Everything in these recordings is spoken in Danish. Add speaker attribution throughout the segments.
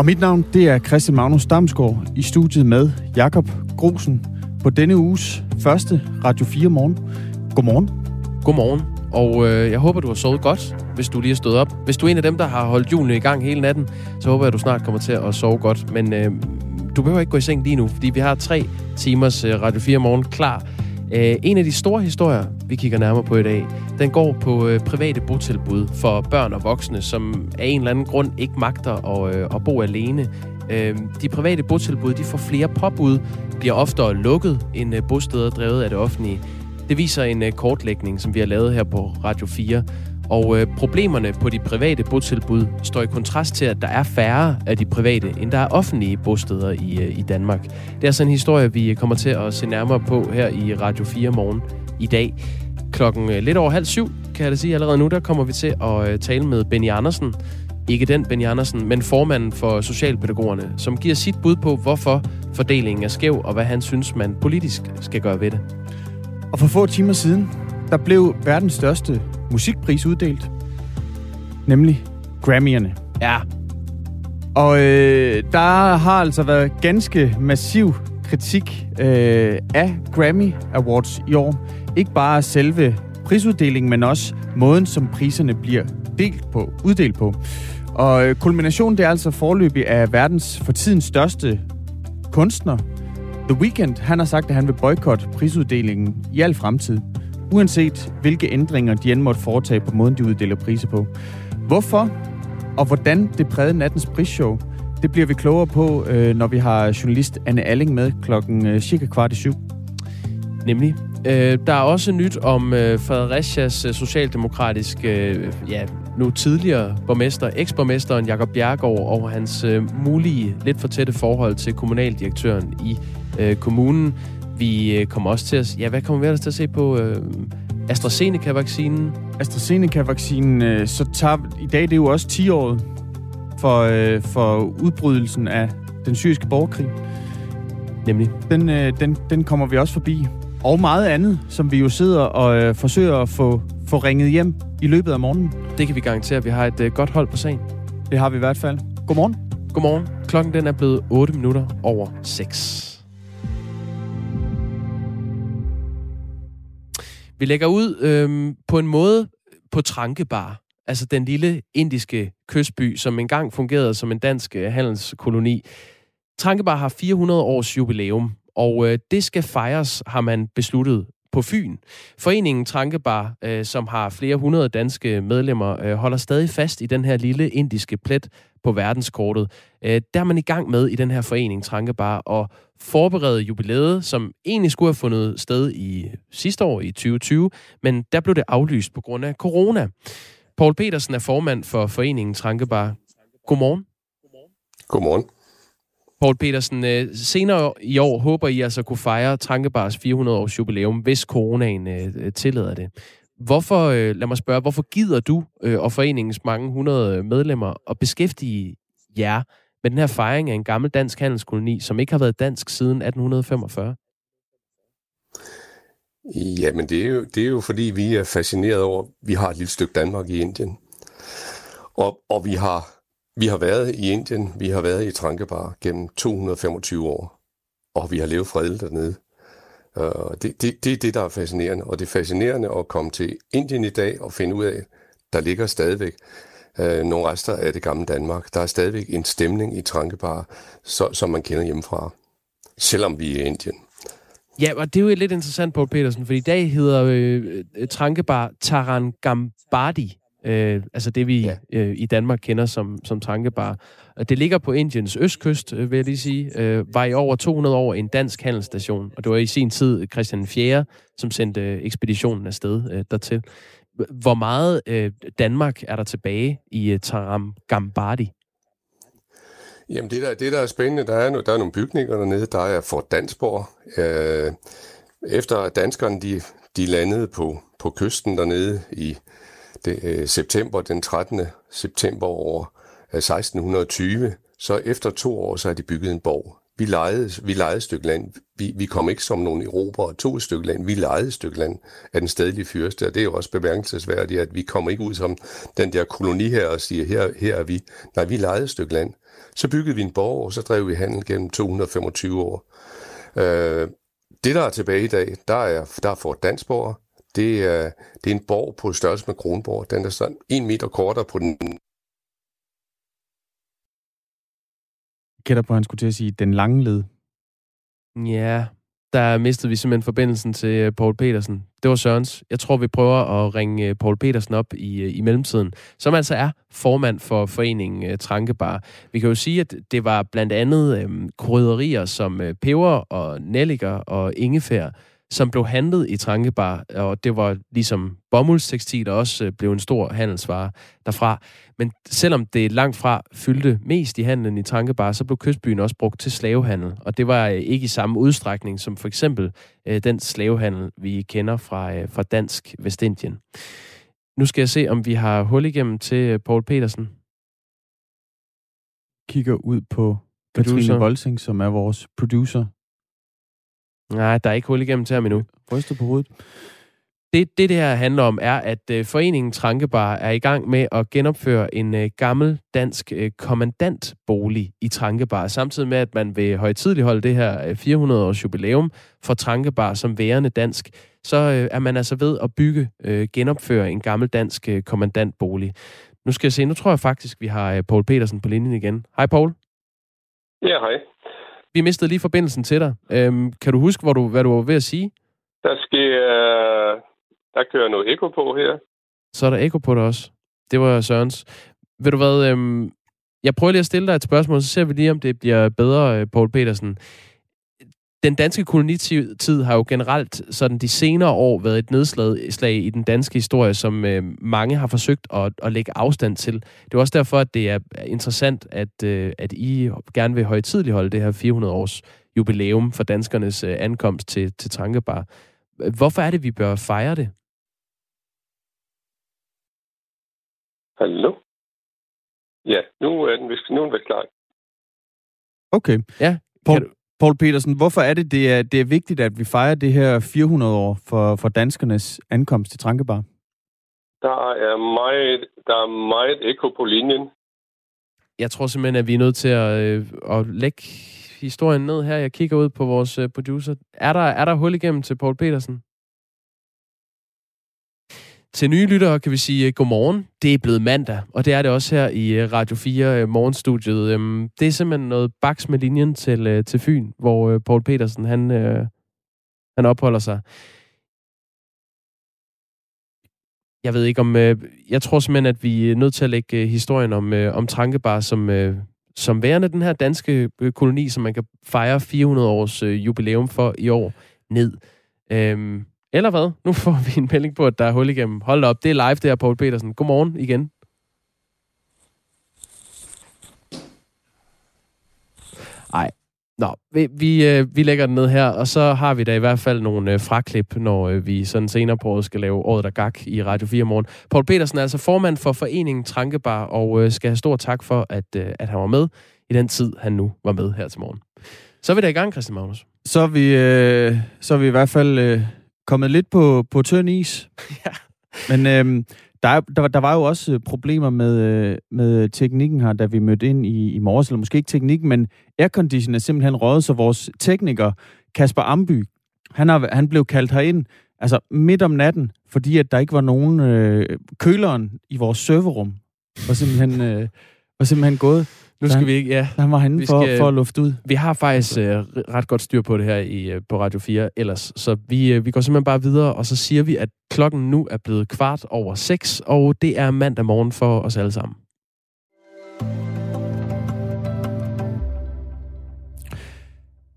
Speaker 1: Og mit navn, det er Christian Magnus Damsgaard i studiet med Jakob Grosen på denne uges første Radio 4 morgen. Godmorgen.
Speaker 2: Godmorgen, og øh, jeg håber, du har sovet godt, hvis du lige er stået op. Hvis du er en af dem, der har holdt julen i gang hele natten, så håber jeg, at du snart kommer til at sove godt. Men øh, du behøver ikke gå i seng lige nu, fordi vi har tre timers øh, Radio 4 morgen klar. Øh, en af de store historier, vi kigger nærmere på i dag, den går på øh, private botilbud for børn og voksne, som af en eller anden grund ikke magter at, øh, at bo alene. Øh, de private botilbud de får flere påbud, bliver oftere lukket end øh, bosteder drevet af det offentlige. Det viser en øh, kortlægning, som vi har lavet her på Radio 4. Og øh, problemerne på de private botilbud står i kontrast til, at der er færre af de private, end der er offentlige bosteder i, øh, i Danmark. Det er sådan en historie, vi kommer til at se nærmere på her i Radio 4 morgen i dag. Klokken øh, lidt over halv syv, kan jeg da sige allerede nu, der kommer vi til at øh, tale med Benny Andersen. Ikke den Benny Andersen, men formanden for Socialpædagogerne, som giver sit bud på, hvorfor fordelingen er skæv, og hvad han synes, man politisk skal gøre ved det.
Speaker 1: Og for få timer siden, der blev verdens største musikpris uddelt. Nemlig Grammy'erne.
Speaker 2: Ja,
Speaker 1: Og øh, der har altså været ganske massiv kritik øh, af Grammy Awards i år. Ikke bare selve prisuddelingen, men også måden, som priserne bliver delt på, uddelt på. Og øh, kulminationen det er altså forløbig af verdens for tiden største kunstner. The Weeknd, han har sagt, at han vil boykotte prisuddelingen i al fremtid. Uanset hvilke ændringer de end måtte foretage på måden, de uddeler priser på. Hvorfor og hvordan det prægede nattens prisshow, det bliver vi klogere på, øh, når vi har journalist Anne Alling med klokken øh, cirka kvart i syv.
Speaker 2: Nemlig. Øh, der er også nyt om øh, Fredericias øh, socialdemokratiske, øh, ja, nu tidligere borgmester, eksborgmesteren Jakob Bjergård og hans øh, mulige, lidt for tætte forhold til kommunaldirektøren i øh, kommunen. Vi øh, kommer også til at, ja, hvad kommer vi ellers til at se på? Øh, AstraZeneca-vaccinen.
Speaker 1: AstraZeneca-vaccinen, øh, så tager i dag, det er jo også 10 år for, øh, for udbrydelsen af den syriske borgerkrig.
Speaker 2: Nemlig.
Speaker 1: Den, øh, den, den kommer vi også forbi. Og meget andet, som vi jo sidder og øh, forsøger at få, få ringet hjem i løbet af morgenen.
Speaker 2: Det kan vi garantere, at vi har et øh, godt hold på sagen.
Speaker 1: Det har vi i hvert fald. Godmorgen.
Speaker 2: Godmorgen. Klokken den er blevet 8 minutter over 6. Vi lægger ud øhm, på en måde på Trankebar, altså den lille indiske kystby, som engang fungerede som en dansk øh, handelskoloni. Trankebar har 400 års jubilæum, og øh, det skal fejres, har man besluttet på Fyn. Foreningen Trankebar, øh, som har flere hundrede danske medlemmer, øh, holder stadig fast i den her lille indiske plet på verdenskortet. Øh, der er man i gang med i den her forening Trankebar og forberede jubilæet, som egentlig skulle have fundet sted i sidste år i 2020, men der blev det aflyst på grund af corona. Paul Petersen er formand for foreningen Trankebar. Godmorgen.
Speaker 3: Godmorgen.
Speaker 2: Paul Petersen, øh, senere i år håber I altså at kunne fejre Tankebars 400 års jubilæum, hvis coronaen øh, øh, tillader det. Hvorfor, øh, lad mig spørge, hvorfor gider du øh, og foreningens mange hundrede øh, medlemmer at beskæftige jer med den her fejring af en gammel dansk handelskoloni, som ikke har været dansk siden 1845?
Speaker 3: Jamen, det er, jo, det er jo fordi, vi er fascineret over, vi har et lille stykke Danmark i Indien. Og, og vi har vi har været i Indien, vi har været i Trankebar gennem 225 år, og vi har levet fredeligt dernede. Uh, det, det, det er det, der er fascinerende, og det er fascinerende at komme til Indien i dag og finde ud af, der ligger stadigvæk øh, nogle rester af det gamle Danmark. Der er stadigvæk en stemning i Trankebar, så, som man kender hjemmefra, selvom vi er i Indien.
Speaker 2: Ja, og det er jo lidt interessant, Paul Petersen, for i dag hedder øh, Trankebar Tarangambadi. Øh, altså det, vi ja. øh, i Danmark kender som, som tankebar. Det ligger på Indiens østkyst, øh, vil jeg lige sige. Øh, var i over 200 år en dansk handelsstation, og det var i sin tid Christian 4., som sendte øh, ekspeditionen afsted øh, dertil. Hvor meget øh, Danmark er der tilbage i øh, Taram Gambadi?
Speaker 3: Jamen det der, det der er spændende, der er, der er nogle bygninger dernede, der er Fort Dansborg. Øh, efter danskerne de, de landede på, på kysten dernede i det, øh, september, den 13. september år 1620, så efter to år, så har de bygget en borg Vi lejede, vi lejede et stykke land. Vi, vi kom ikke som nogle Europa og tog et stykke land. Vi lejede et stykke land af den stedlige fyrste, og det er jo også bemærkelsesværdigt, at vi kommer ikke ud som den der koloni her og siger, her, her er vi. Nej, vi lejede et stykke land. Så byggede vi en borg, og så drev vi handel gennem 225 år. Øh, det, der er tilbage i dag, der er, der er Fort Dansborg. Det er, det er en borg på størrelse med Kronborg. Den er sådan en meter kortere på den
Speaker 1: gætter på, at han skulle til at sige den lange led.
Speaker 2: Ja, der mistede vi simpelthen forbindelsen til øh, Paul Petersen. Det var Sørens. Jeg tror, vi prøver at ringe øh, Paul Petersen op i, øh, i mellemtiden, som altså er formand for foreningen Trankebar. Vi kan jo sige, at det var blandt andet øhm, krydderier som øh, peber og nelliker og ingefær, som blev handlet i Trankebar, og det var ligesom bomuldstekstil, også øh, blev en stor handelsvare derfra. Men selvom det langt fra fyldte mest i handlen i Trankebar, så blev kystbyen også brugt til slavehandel, og det var øh, ikke i samme udstrækning som for eksempel øh, den slavehandel, vi kender fra, fra Dansk Vestindien. Nu skal jeg se, om vi har hul igennem til Paul Petersen.
Speaker 1: Kigger ud på Katrine Volsing, som er vores producer.
Speaker 2: Nej, der er ikke hul igennem til ham endnu.
Speaker 1: Ryster på hovedet.
Speaker 2: Det, det, det her handler om, er, at øh, foreningen Trankebar er i gang med at genopføre en øh, gammel dansk øh, kommandantbolig i Trankebar, samtidig med, at man vil højtidligholde det her øh, 400-års jubilæum for Trankebar som værende dansk, så øh, er man altså ved at bygge, øh, genopføre en gammel dansk øh, kommandantbolig. Nu skal jeg se, nu tror jeg faktisk, vi har øh, Paul Petersen på linjen igen. Hej Paul.
Speaker 4: Ja, hej.
Speaker 2: Vi mistede lige forbindelsen til dig. Øhm, kan du huske, hvor du, hvad du var ved at sige?
Speaker 4: Der sker... Øh, der kører noget ekko på her.
Speaker 2: Så er der ekko på det også. Det var Sørens. Ved du hvad, øhm, jeg prøver lige at stille dig et spørgsmål, så ser vi lige, om det bliver bedre, øh, Paul Petersen den danske kolonitid har jo generelt sådan de senere år været et nedslag i den danske historie, som øh, mange har forsøgt at, at lægge afstand til. Det er også derfor, at det er interessant, at, øh, at I gerne vil højtidligt holde det her 400 års jubilæum for danskernes øh, ankomst til, til Trankebar. Hvorfor er det, vi bør fejre det?
Speaker 4: Hallo? Ja, nu er den, nu er den klar.
Speaker 1: Okay.
Speaker 2: Ja,
Speaker 1: Paul, Paul Petersen, hvorfor er det, det er, det er vigtigt, at vi fejrer det her 400 år for, for danskernes ankomst til Trankebar?
Speaker 4: Der er meget, der er meget ekko på linjen.
Speaker 2: Jeg tror simpelthen, at vi er nødt til at, øh, at lægge historien ned her. Jeg kigger ud på vores øh, producer. Er der, er der hul igennem til Paul Petersen? Til nye lyttere kan vi sige øh, godmorgen. Det er blevet mandag, og det er det også her i øh, Radio 4 øh, morgenstudiet. Øhm, det er simpelthen noget baks med linjen til, til Fyn, hvor Paul Petersen han, han opholder sig. Jeg ved ikke om... Jeg tror simpelthen, at vi er nødt til at lægge historien om, om Trankebar som, som værende den her danske koloni, som man kan fejre 400 års jubilæum for i år, ned. Um, eller hvad? Nu får vi en melding på, at der er hul igennem. Hold op, det er live der, Paul Petersen. Godmorgen igen. Nej, Nå, vi, vi, øh, vi lægger den ned her, og så har vi da i hvert fald nogle øh, fraklip, når øh, vi sådan senere på året skal lave Året der Gak i Radio 4 morgen. Paul Petersen er altså formand for foreningen Trankebar, og øh, skal have stor tak for, at, øh, at han var med i den tid, han nu var med her til morgen. Så er vi da i gang, Christian Magnus.
Speaker 1: Så er vi, øh, så er vi i hvert fald øh, kommet lidt på, på tynd is. ja. Men øh, der, der, der var jo også øh, problemer med, øh, med teknikken her, da vi mødte ind i, i morges, eller måske ikke teknikken, men aircondition er simpelthen røget, så vores tekniker, Kasper Amby, han, har, han blev kaldt herind altså midt om natten, fordi at der ikke var nogen øh, køleren i vores serverrum. Var simpelthen, øh, var simpelthen gået.
Speaker 2: Nu skal han, vi ikke, ja.
Speaker 1: Han var henne for, skal, for at lufte ud.
Speaker 2: Vi har faktisk uh, ret godt styr på det her i, uh, på Radio 4 ellers. Så vi, uh, vi går simpelthen bare videre, og så siger vi, at klokken nu er blevet kvart over seks, og det er mandag morgen for os alle sammen.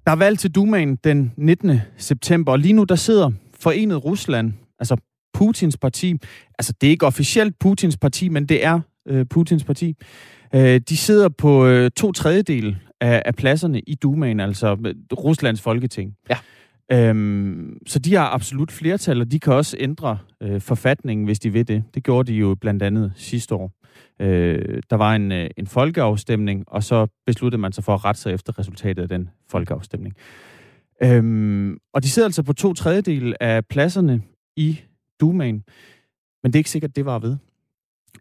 Speaker 1: Der er valg til Dumaen den 19. september, og lige nu der sidder Forenet Rusland, altså Putins parti. Altså det er ikke officielt Putins parti, men det er øh, Putins parti. Øh, de sidder på øh, to tredjedel af, af pladserne i Dumaen, altså Ruslands folketing.
Speaker 2: Ja.
Speaker 1: Øhm, så de har absolut flertal, og de kan også ændre øh, forfatningen, hvis de vil det. Det gjorde de jo blandt andet sidste år. Øh, der var en, øh, en folkeafstemning, og så besluttede man sig for at rette sig efter resultatet af den folkeafstemning. Øhm, og de sidder altså på to tredjedel af pladserne i Dumaen, men det er ikke sikkert, det var ved.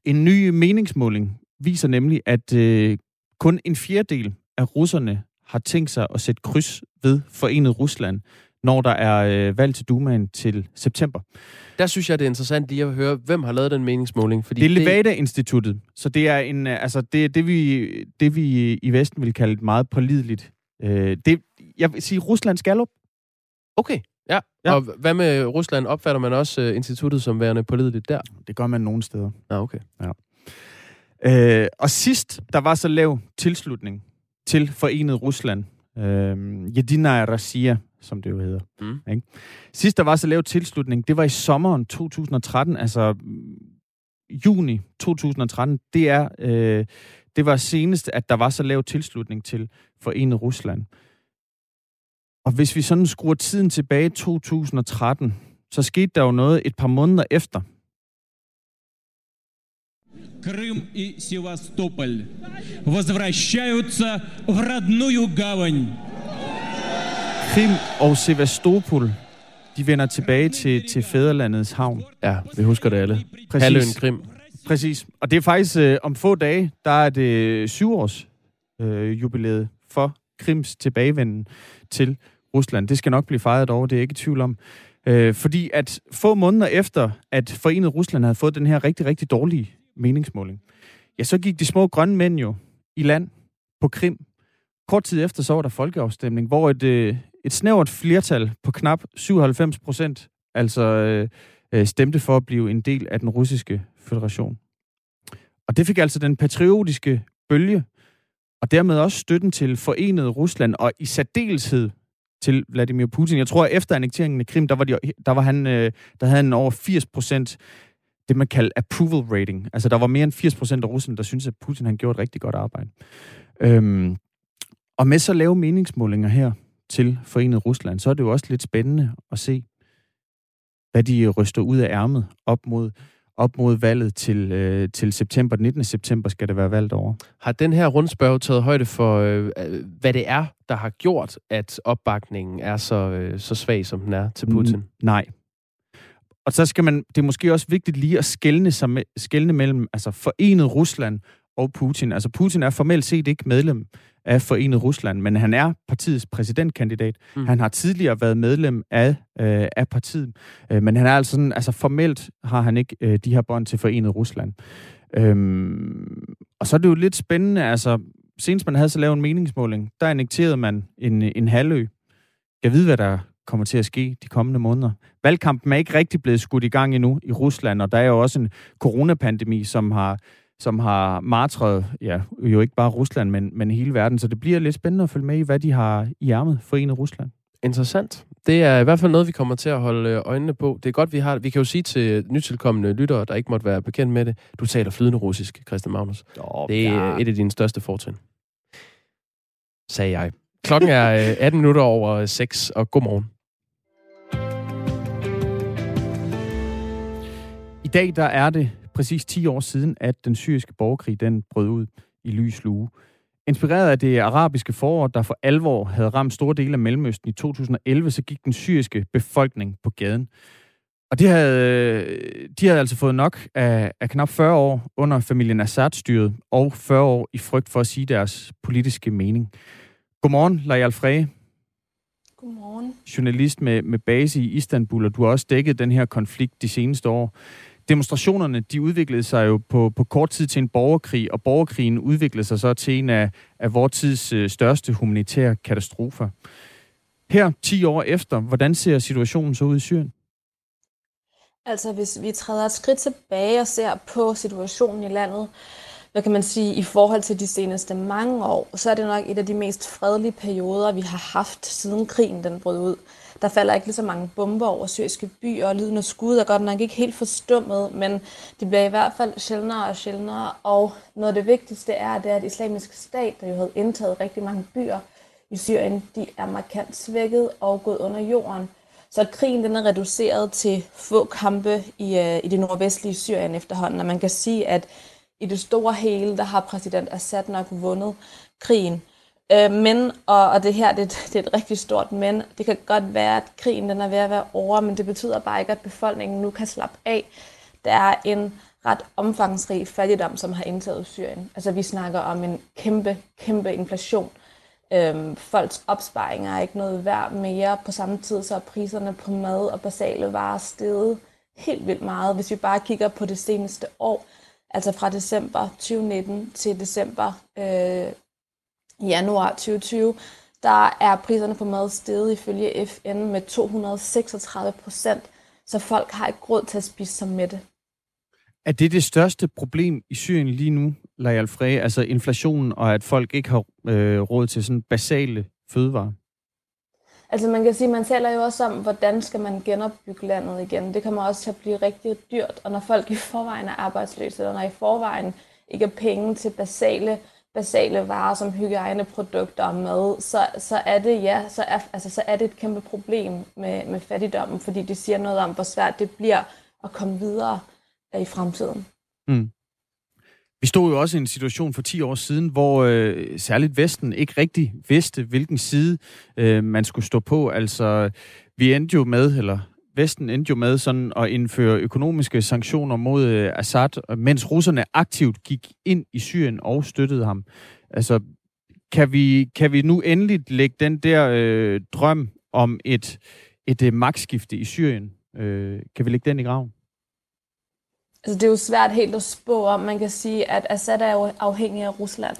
Speaker 1: En ny meningsmåling viser nemlig, at øh, kun en fjerdedel af russerne har tænkt sig at sætte kryds ved Forenet Rusland, når der er øh, valg til Dumaen til september.
Speaker 2: Der synes jeg, det er interessant lige at høre, hvem har lavet den meningsmåling.
Speaker 1: Fordi det er Levada-instituttet, så det er en, øh, altså det, det, vi, det, vi i Vesten vil kalde et meget pålideligt. Øh, det, jeg vil sige Ruslands Gallup.
Speaker 2: Okay, ja. ja. Og hvad med Rusland? Opfatter man også uh, instituttet som værende pålideligt der?
Speaker 1: Det gør man nogle steder.
Speaker 2: Ja, okay.
Speaker 1: Ja. Øh, og sidst, der var så lav tilslutning til Forenet Rusland. Øh, Jedina Rossiya, som det jo hedder. Mm. Ikke? Sidst, der var så lav tilslutning, det var i sommeren 2013, altså juni 2013. Det er... Øh, det var senest, at der var så lav tilslutning til Forenet Rusland. Og hvis vi sådan skruer tiden tilbage i 2013, så skete der jo noget et par måneder efter.
Speaker 5: Крым и Севастополь возвращаются в родную гавань.
Speaker 1: Krim og Sevastopol, de vender tilbage til, til fædrelandets havn.
Speaker 2: Ja, vi husker det alle. Præcis. Halvøen Krim.
Speaker 1: Præcis. Og det er faktisk øh, om få dage, der er det syvårs øh, jubilæet for Krims tilbagevenden til Rusland. Det skal nok blive fejret over, det er jeg ikke i tvivl om. Øh, fordi at få måneder efter, at Forenet Rusland havde fået den her rigtig, rigtig dårlige meningsmåling, ja, så gik de små grønne mænd jo i land på Krim. Kort tid efter så var der folkeafstemning, hvor et, øh, et snævert flertal på knap 97 procent altså øh, øh, stemte for at blive en del af den russiske federation. Og det fik altså den patriotiske bølge, og dermed også støtten til forenet Rusland, og i særdeleshed til Vladimir Putin. Jeg tror, at efter annekteringen af Krim, der var, de, der var han, øh, der havde han over 80 procent det, man kalder approval rating. Altså, der var mere end 80 procent af russerne, der synes at Putin han gjorde et rigtig godt arbejde. Øhm, og med så lave meningsmålinger her til Forenet Rusland, så er det jo også lidt spændende at se, hvad de ryster ud af ærmet op mod op mod valget til, øh, til september. Den 19. september skal det være valgt over.
Speaker 2: Har den her rundspørg taget højde for, øh, hvad det er, der har gjort, at opbakningen er så, øh, så svag, som den er til Putin? N-
Speaker 1: nej. Og så skal man, det er måske også vigtigt lige at skælne, sig med, skælne mellem altså forenet Rusland og Putin. Altså Putin er formelt set ikke medlem af Forenet Rusland, men han er partiets præsidentkandidat. Mm. Han har tidligere været medlem af, øh, af partiet, øh, men han er altså sådan, altså formelt har han ikke øh, de her bånd til Forenet Rusland. Øhm, og så er det jo lidt spændende, altså senest man havde så lavet en meningsmåling, der annekterede man en, en halvø. Jeg ved, hvad der kommer til at ske de kommende måneder. Valgkampen er ikke rigtig blevet skudt i gang endnu i Rusland, og der er jo også en coronapandemi, som har som har martret, ja, jo ikke bare Rusland, men, men hele verden. Så det bliver lidt spændende at følge med i, hvad de har i ærmet for en af Rusland.
Speaker 2: Interessant. Det er i hvert fald noget, vi kommer til at holde øh, øjnene på. Det er godt, vi har Vi kan jo sige til nytilkommende lyttere, der ikke måtte være bekendt med det, du taler flydende russisk, Christian Magnus. Oh, det er ja. et af dine største fortrin. Sagde jeg. Klokken er øh, 18 minutter over 6, og god morgen.
Speaker 1: I dag der er det præcis 10 år siden, at den syriske borgerkrig den brød ud i lys lue. Inspireret af det arabiske forår, der for alvor havde ramt store dele af Mellemøsten i 2011, så gik den syriske befolkning på gaden. Og de havde, øh, de havde altså fået nok af, af knap 40 år under familien Assad-styret, og 40 år i frygt for at sige deres politiske mening. Godmorgen, Lajal Frey.
Speaker 6: Godmorgen.
Speaker 1: Journalist med, med base i Istanbul, og du har også dækket den her konflikt de seneste år. Demonstrationerne de udviklede sig jo på, på kort tid til en borgerkrig, og borgerkrigen udviklede sig så til en af, af vores tids øh, største humanitære katastrofer. Her, 10 år efter, hvordan ser situationen så ud i Syrien?
Speaker 6: Altså, hvis vi træder et skridt tilbage og ser på situationen i landet, hvad kan man sige, i forhold til de seneste mange år, så er det nok et af de mest fredelige perioder, vi har haft siden krigen den brød ud. Der falder ikke lige så mange bomber over syriske byer, og lyden af skud er godt nok ikke helt forstummet, men de bliver i hvert fald sjældnere og sjældnere. Og noget af det vigtigste er, det er, at islamisk stat, der jo havde indtaget rigtig mange byer i Syrien, de er markant svækket og gået under jorden. Så krigen den er reduceret til få kampe i, øh, i det nordvestlige Syrien efterhånden, og man kan sige, at i det store hele, der har præsident Assad nok vundet krigen. Øh, men, og, og det her det, det er et rigtig stort men, det kan godt være, at krigen den er ved at være over, men det betyder bare ikke, at befolkningen nu kan slappe af. Der er en ret omfangsrig fattigdom, som har indtaget Syrien. Altså vi snakker om en kæmpe, kæmpe inflation. Øhm, folks opsparinger er ikke noget værd mere. På samme tid så er priserne på mad og basale varer steget helt vildt meget. Hvis vi bare kigger på det seneste år, altså fra december 2019 til december øh, januar 2020, der er priserne på mad steget ifølge FN med 236 procent, så folk har ikke råd til at spise sig med det.
Speaker 1: Er det det største problem i Syrien lige nu, Lajal Frey? Altså inflationen og at folk ikke har øh, råd til sådan basale fødevarer?
Speaker 6: Altså man kan sige, man taler jo også om, hvordan skal man genopbygge landet igen. Det kommer også til at blive rigtig dyrt, og når folk i forvejen er arbejdsløse, eller når i forvejen ikke er penge til basale, basale varer som hygiejneprodukter og mad, så, så er det ja, så er, altså, så er det et kæmpe problem med, med fattigdommen, fordi det siger noget om, hvor svært det bliver at komme videre øh, i fremtiden. Mm.
Speaker 1: Vi stod jo også i en situation for 10 år siden, hvor øh, særligt Vesten ikke rigtig vidste, hvilken side øh, man skulle stå på. Altså, vi endte jo med, eller Vesten endte jo med sådan at indføre økonomiske sanktioner mod øh, Assad, mens russerne aktivt gik ind i Syrien og støttede ham. Altså, kan vi, kan vi nu endelig lægge den der øh, drøm om et, et øh, magtskifte i Syrien, øh, kan vi lægge den i graven?
Speaker 6: Altså, det er jo svært helt at spå om. Man kan sige, at Assad er jo afhængig af Rusland.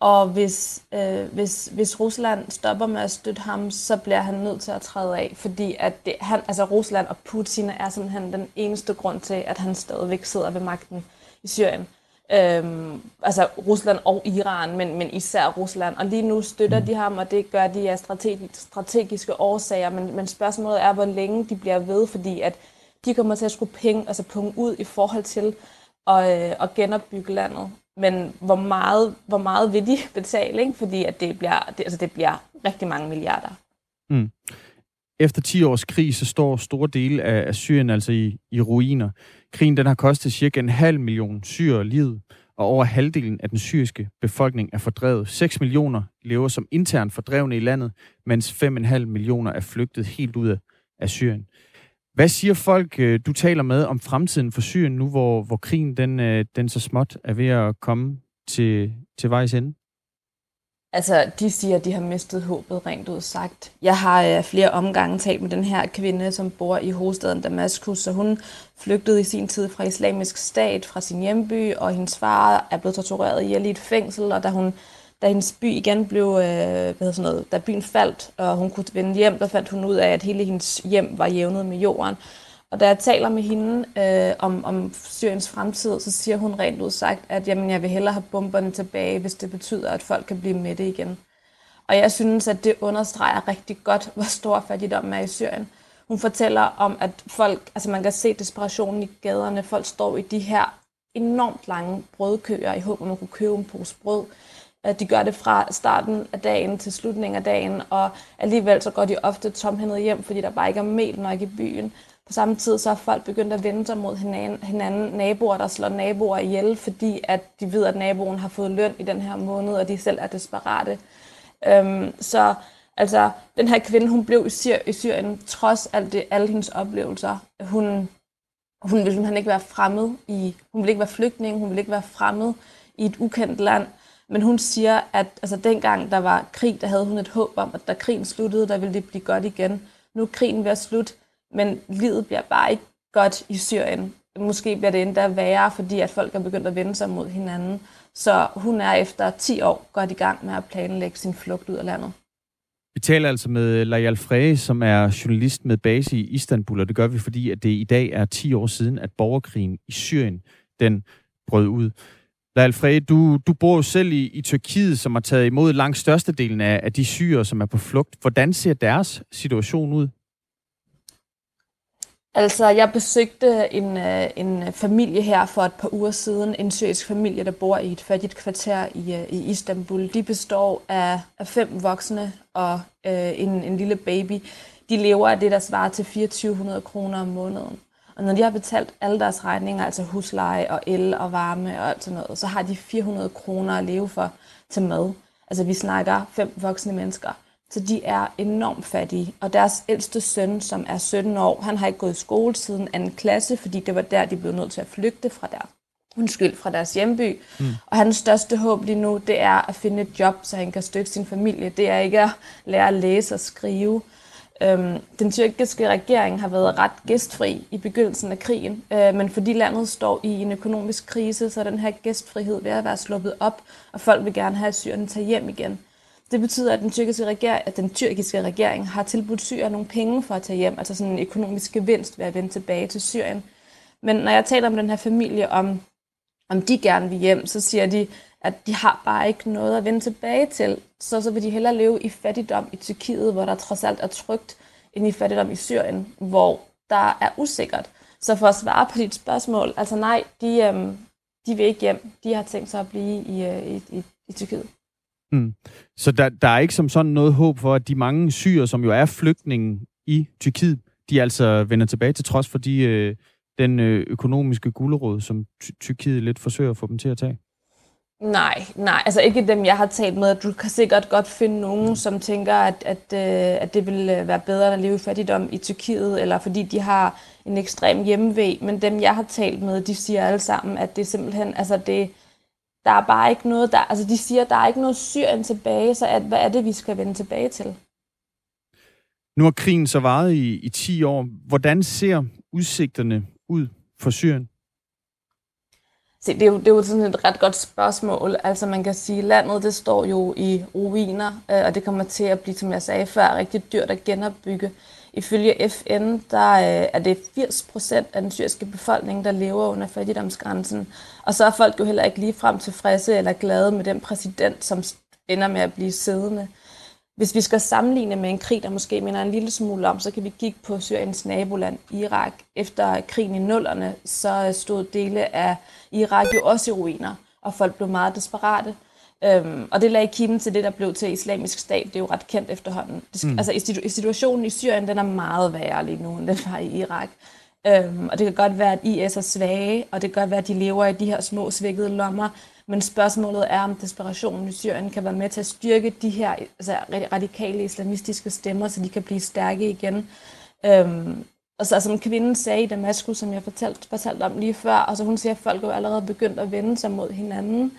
Speaker 6: Og hvis, øh, hvis, hvis Rusland stopper med at støtte ham, så bliver han nødt til at træde af, fordi at det, han, altså Rusland og Putin er simpelthen den eneste grund til, at han stadigvæk sidder ved magten i Syrien. Øhm, altså Rusland og Iran, men, men især Rusland. Og lige nu støtter de ham, og det gør de af strategiske årsager, men, men spørgsmålet er, hvor længe de bliver ved, fordi at de kommer til at skrue penge, altså punge ud i forhold til at, øh, at genopbygge landet. Men hvor meget, hvor meget vil de betale? Ikke? Fordi at det, bliver, det, altså det bliver rigtig mange milliarder. Mm.
Speaker 1: Efter 10 års krig, så står store dele af, af Syrien altså i, i ruiner. Krigen den har kostet cirka en halv million syre livet, og over halvdelen af den syriske befolkning er fordrevet. 6 millioner lever som internt fordrevne i landet, mens 5,5 millioner er flygtet helt ud af Syrien. Hvad siger folk, øh, du taler med om fremtiden for Syrien nu, hvor, hvor krigen den, øh, den så småt er ved at komme til, til vejs ende?
Speaker 6: Altså, de siger, at de har mistet håbet, rent ud sagt. Jeg har øh, flere omgange talt med den her kvinde, som bor i hovedstaden Damaskus, så hun flygtede i sin tid fra islamisk stat, fra sin hjemby, og hendes far er blevet tortureret i et fængsel, og da hun da hendes by igen blev, øh, hvad sådan noget, da byen faldt, og hun kunne vende hjem, der fandt hun ud af, at hele hendes hjem var jævnet med jorden. Og da jeg taler med hende øh, om, om Syriens fremtid, så siger hun rent ud sagt, at jamen, jeg vil hellere have bomberne tilbage, hvis det betyder, at folk kan blive med det igen. Og jeg synes, at det understreger rigtig godt, hvor stor fattigdommen er i Syrien. Hun fortæller om, at folk, altså man kan se desperationen i gaderne, folk står i de her enormt lange brødkøer i håb om at kunne købe en pose brød at De gør det fra starten af dagen til slutningen af dagen, og alligevel så går de ofte tomhændet hjem, fordi der bare ikke er mel nok i byen. På samme tid så er folk begyndt at vende sig mod hinanden, hinanden naboer, der slår naboer ihjel, fordi at de ved, at naboen har fået løn i den her måned, og de selv er desperate. Øhm, så altså, den her kvinde, hun blev i, Syr- i Syrien, trods alt det, alle hendes oplevelser. Hun, hun ville simpelthen ikke være fremmed i, hun ville ikke være flygtning, hun ville ikke være fremmed i et ukendt land. Men hun siger, at altså, dengang der var krig, der havde hun et håb om, at da krigen sluttede, der ville det blive godt igen. Nu er krigen ved at slutte, men livet bliver bare ikke godt i Syrien. Måske bliver det endda værre, fordi at folk er begyndt at vende sig mod hinanden. Så hun er efter 10 år godt i gang med at planlægge sin flugt ud af landet.
Speaker 1: Vi taler altså med Lajal Frey, som er journalist med base i Istanbul, og det gør vi, fordi at det i dag er 10 år siden, at borgerkrigen i Syrien den brød ud. Alfred, du, du bor jo selv i, i Tyrkiet, som har taget imod langt størstedelen af, af de syre, som er på flugt. Hvordan ser deres situation ud?
Speaker 6: Altså, jeg besøgte en, øh, en familie her for et par uger siden. En syrisk familie, der bor i et fattigt kvarter i, øh, i Istanbul. De består af, af fem voksne og øh, en, en lille baby. De lever af det, der svarer til 2400 kroner om måneden. Og når de har betalt alle deres regninger, altså husleje og el og varme og alt sådan noget, så har de 400 kroner at leve for til mad. Altså vi snakker fem voksne mennesker. Så de er enormt fattige. Og deres ældste søn, som er 17 år, han har ikke gået i skole siden anden klasse, fordi det var der, de blev nødt til at flygte fra der undskyld, fra deres hjemby. Mm. Og hans største håb lige nu, det er at finde et job, så han kan støtte sin familie. Det er ikke at lære at læse og skrive. Øhm, den tyrkiske regering har været ret gæstfri i begyndelsen af krigen, øh, men fordi landet står i en økonomisk krise, så er den her gæstfrihed ved at være sluppet op, og folk vil gerne have syrerne tage hjem igen. Det betyder, at den tyrkiske, regering, at den tyrkiske regering har tilbudt Syrien nogle penge for at tage hjem, altså sådan en økonomisk gevinst ved at vende tilbage til Syrien. Men når jeg taler om den her familie, om, om de gerne vil hjem, så siger de, at de har bare ikke noget at vende tilbage til. Så, så vil de hellere leve i fattigdom i Tyrkiet, hvor der trods alt er trygt, end i fattigdom i Syrien, hvor der er usikkert. Så for at svare på dit spørgsmål, altså nej, de, øhm, de vil ikke hjem. De har tænkt sig at blive i, øh, i, i, i Tyrkiet.
Speaker 1: Mm. Så der, der er ikke som sådan noget håb for, at de mange syre, som jo er flygtninge i Tyrkiet, de altså vender tilbage til trods for de, øh, den øh, økonomiske gulerod, som Tyrkiet lidt forsøger at få dem til at tage?
Speaker 6: Nej, nej, altså ikke dem, jeg har talt med. Du kan sikkert godt finde nogen, som tænker, at, at, øh, at det vil øh, være bedre at leve i fattigdom i Tyrkiet, eller fordi de har en ekstrem hjemmevæg. Men dem, jeg har talt med, de siger alle sammen, at det simpelthen, altså det, der er bare ikke noget, der, altså de siger, der er ikke noget Syrien tilbage, så at, hvad er det, vi skal vende tilbage til?
Speaker 1: Nu har krigen så varet i, i 10 år. Hvordan ser udsigterne ud for Syrien?
Speaker 6: Se, det, er jo, det er jo sådan et ret godt spørgsmål. Altså man kan sige, at landet det står jo i ruiner, øh, og det kommer til at blive, som jeg sagde før, rigtig dyrt at genopbygge. Ifølge FN, der øh, er det 80 procent af den syriske befolkning, der lever under fattigdomsgrænsen. Og så er folk jo heller ikke ligefrem tilfredse eller glade med den præsident, som ender med at blive siddende. Hvis vi skal sammenligne med en krig, der måske minder en lille smule om, så kan vi kigge på Syriens naboland, Irak. Efter krigen i nullerne, så øh, stod dele af Irak jo også i ruiner, og folk blev meget desperate. Øhm, og det lagde kimen til det, der blev til islamisk stat. Det er jo ret kendt efterhånden. Det, mm. Altså, situationen i Syrien, den er meget værre lige nu, end den var i Irak. Øhm, og det kan godt være, at IS er svage, og det kan godt være, at de lever i de her små svækkede lommer. Men spørgsmålet er, om desperationen i Syrien kan være med til at styrke de her altså, radikale islamistiske stemmer, så de kan blive stærke igen. Øhm, og så som kvinden sagde i Damaskus, som jeg fortalte, fortalte om lige før, og så hun siger, at folk er allerede begyndt at vende sig mod hinanden.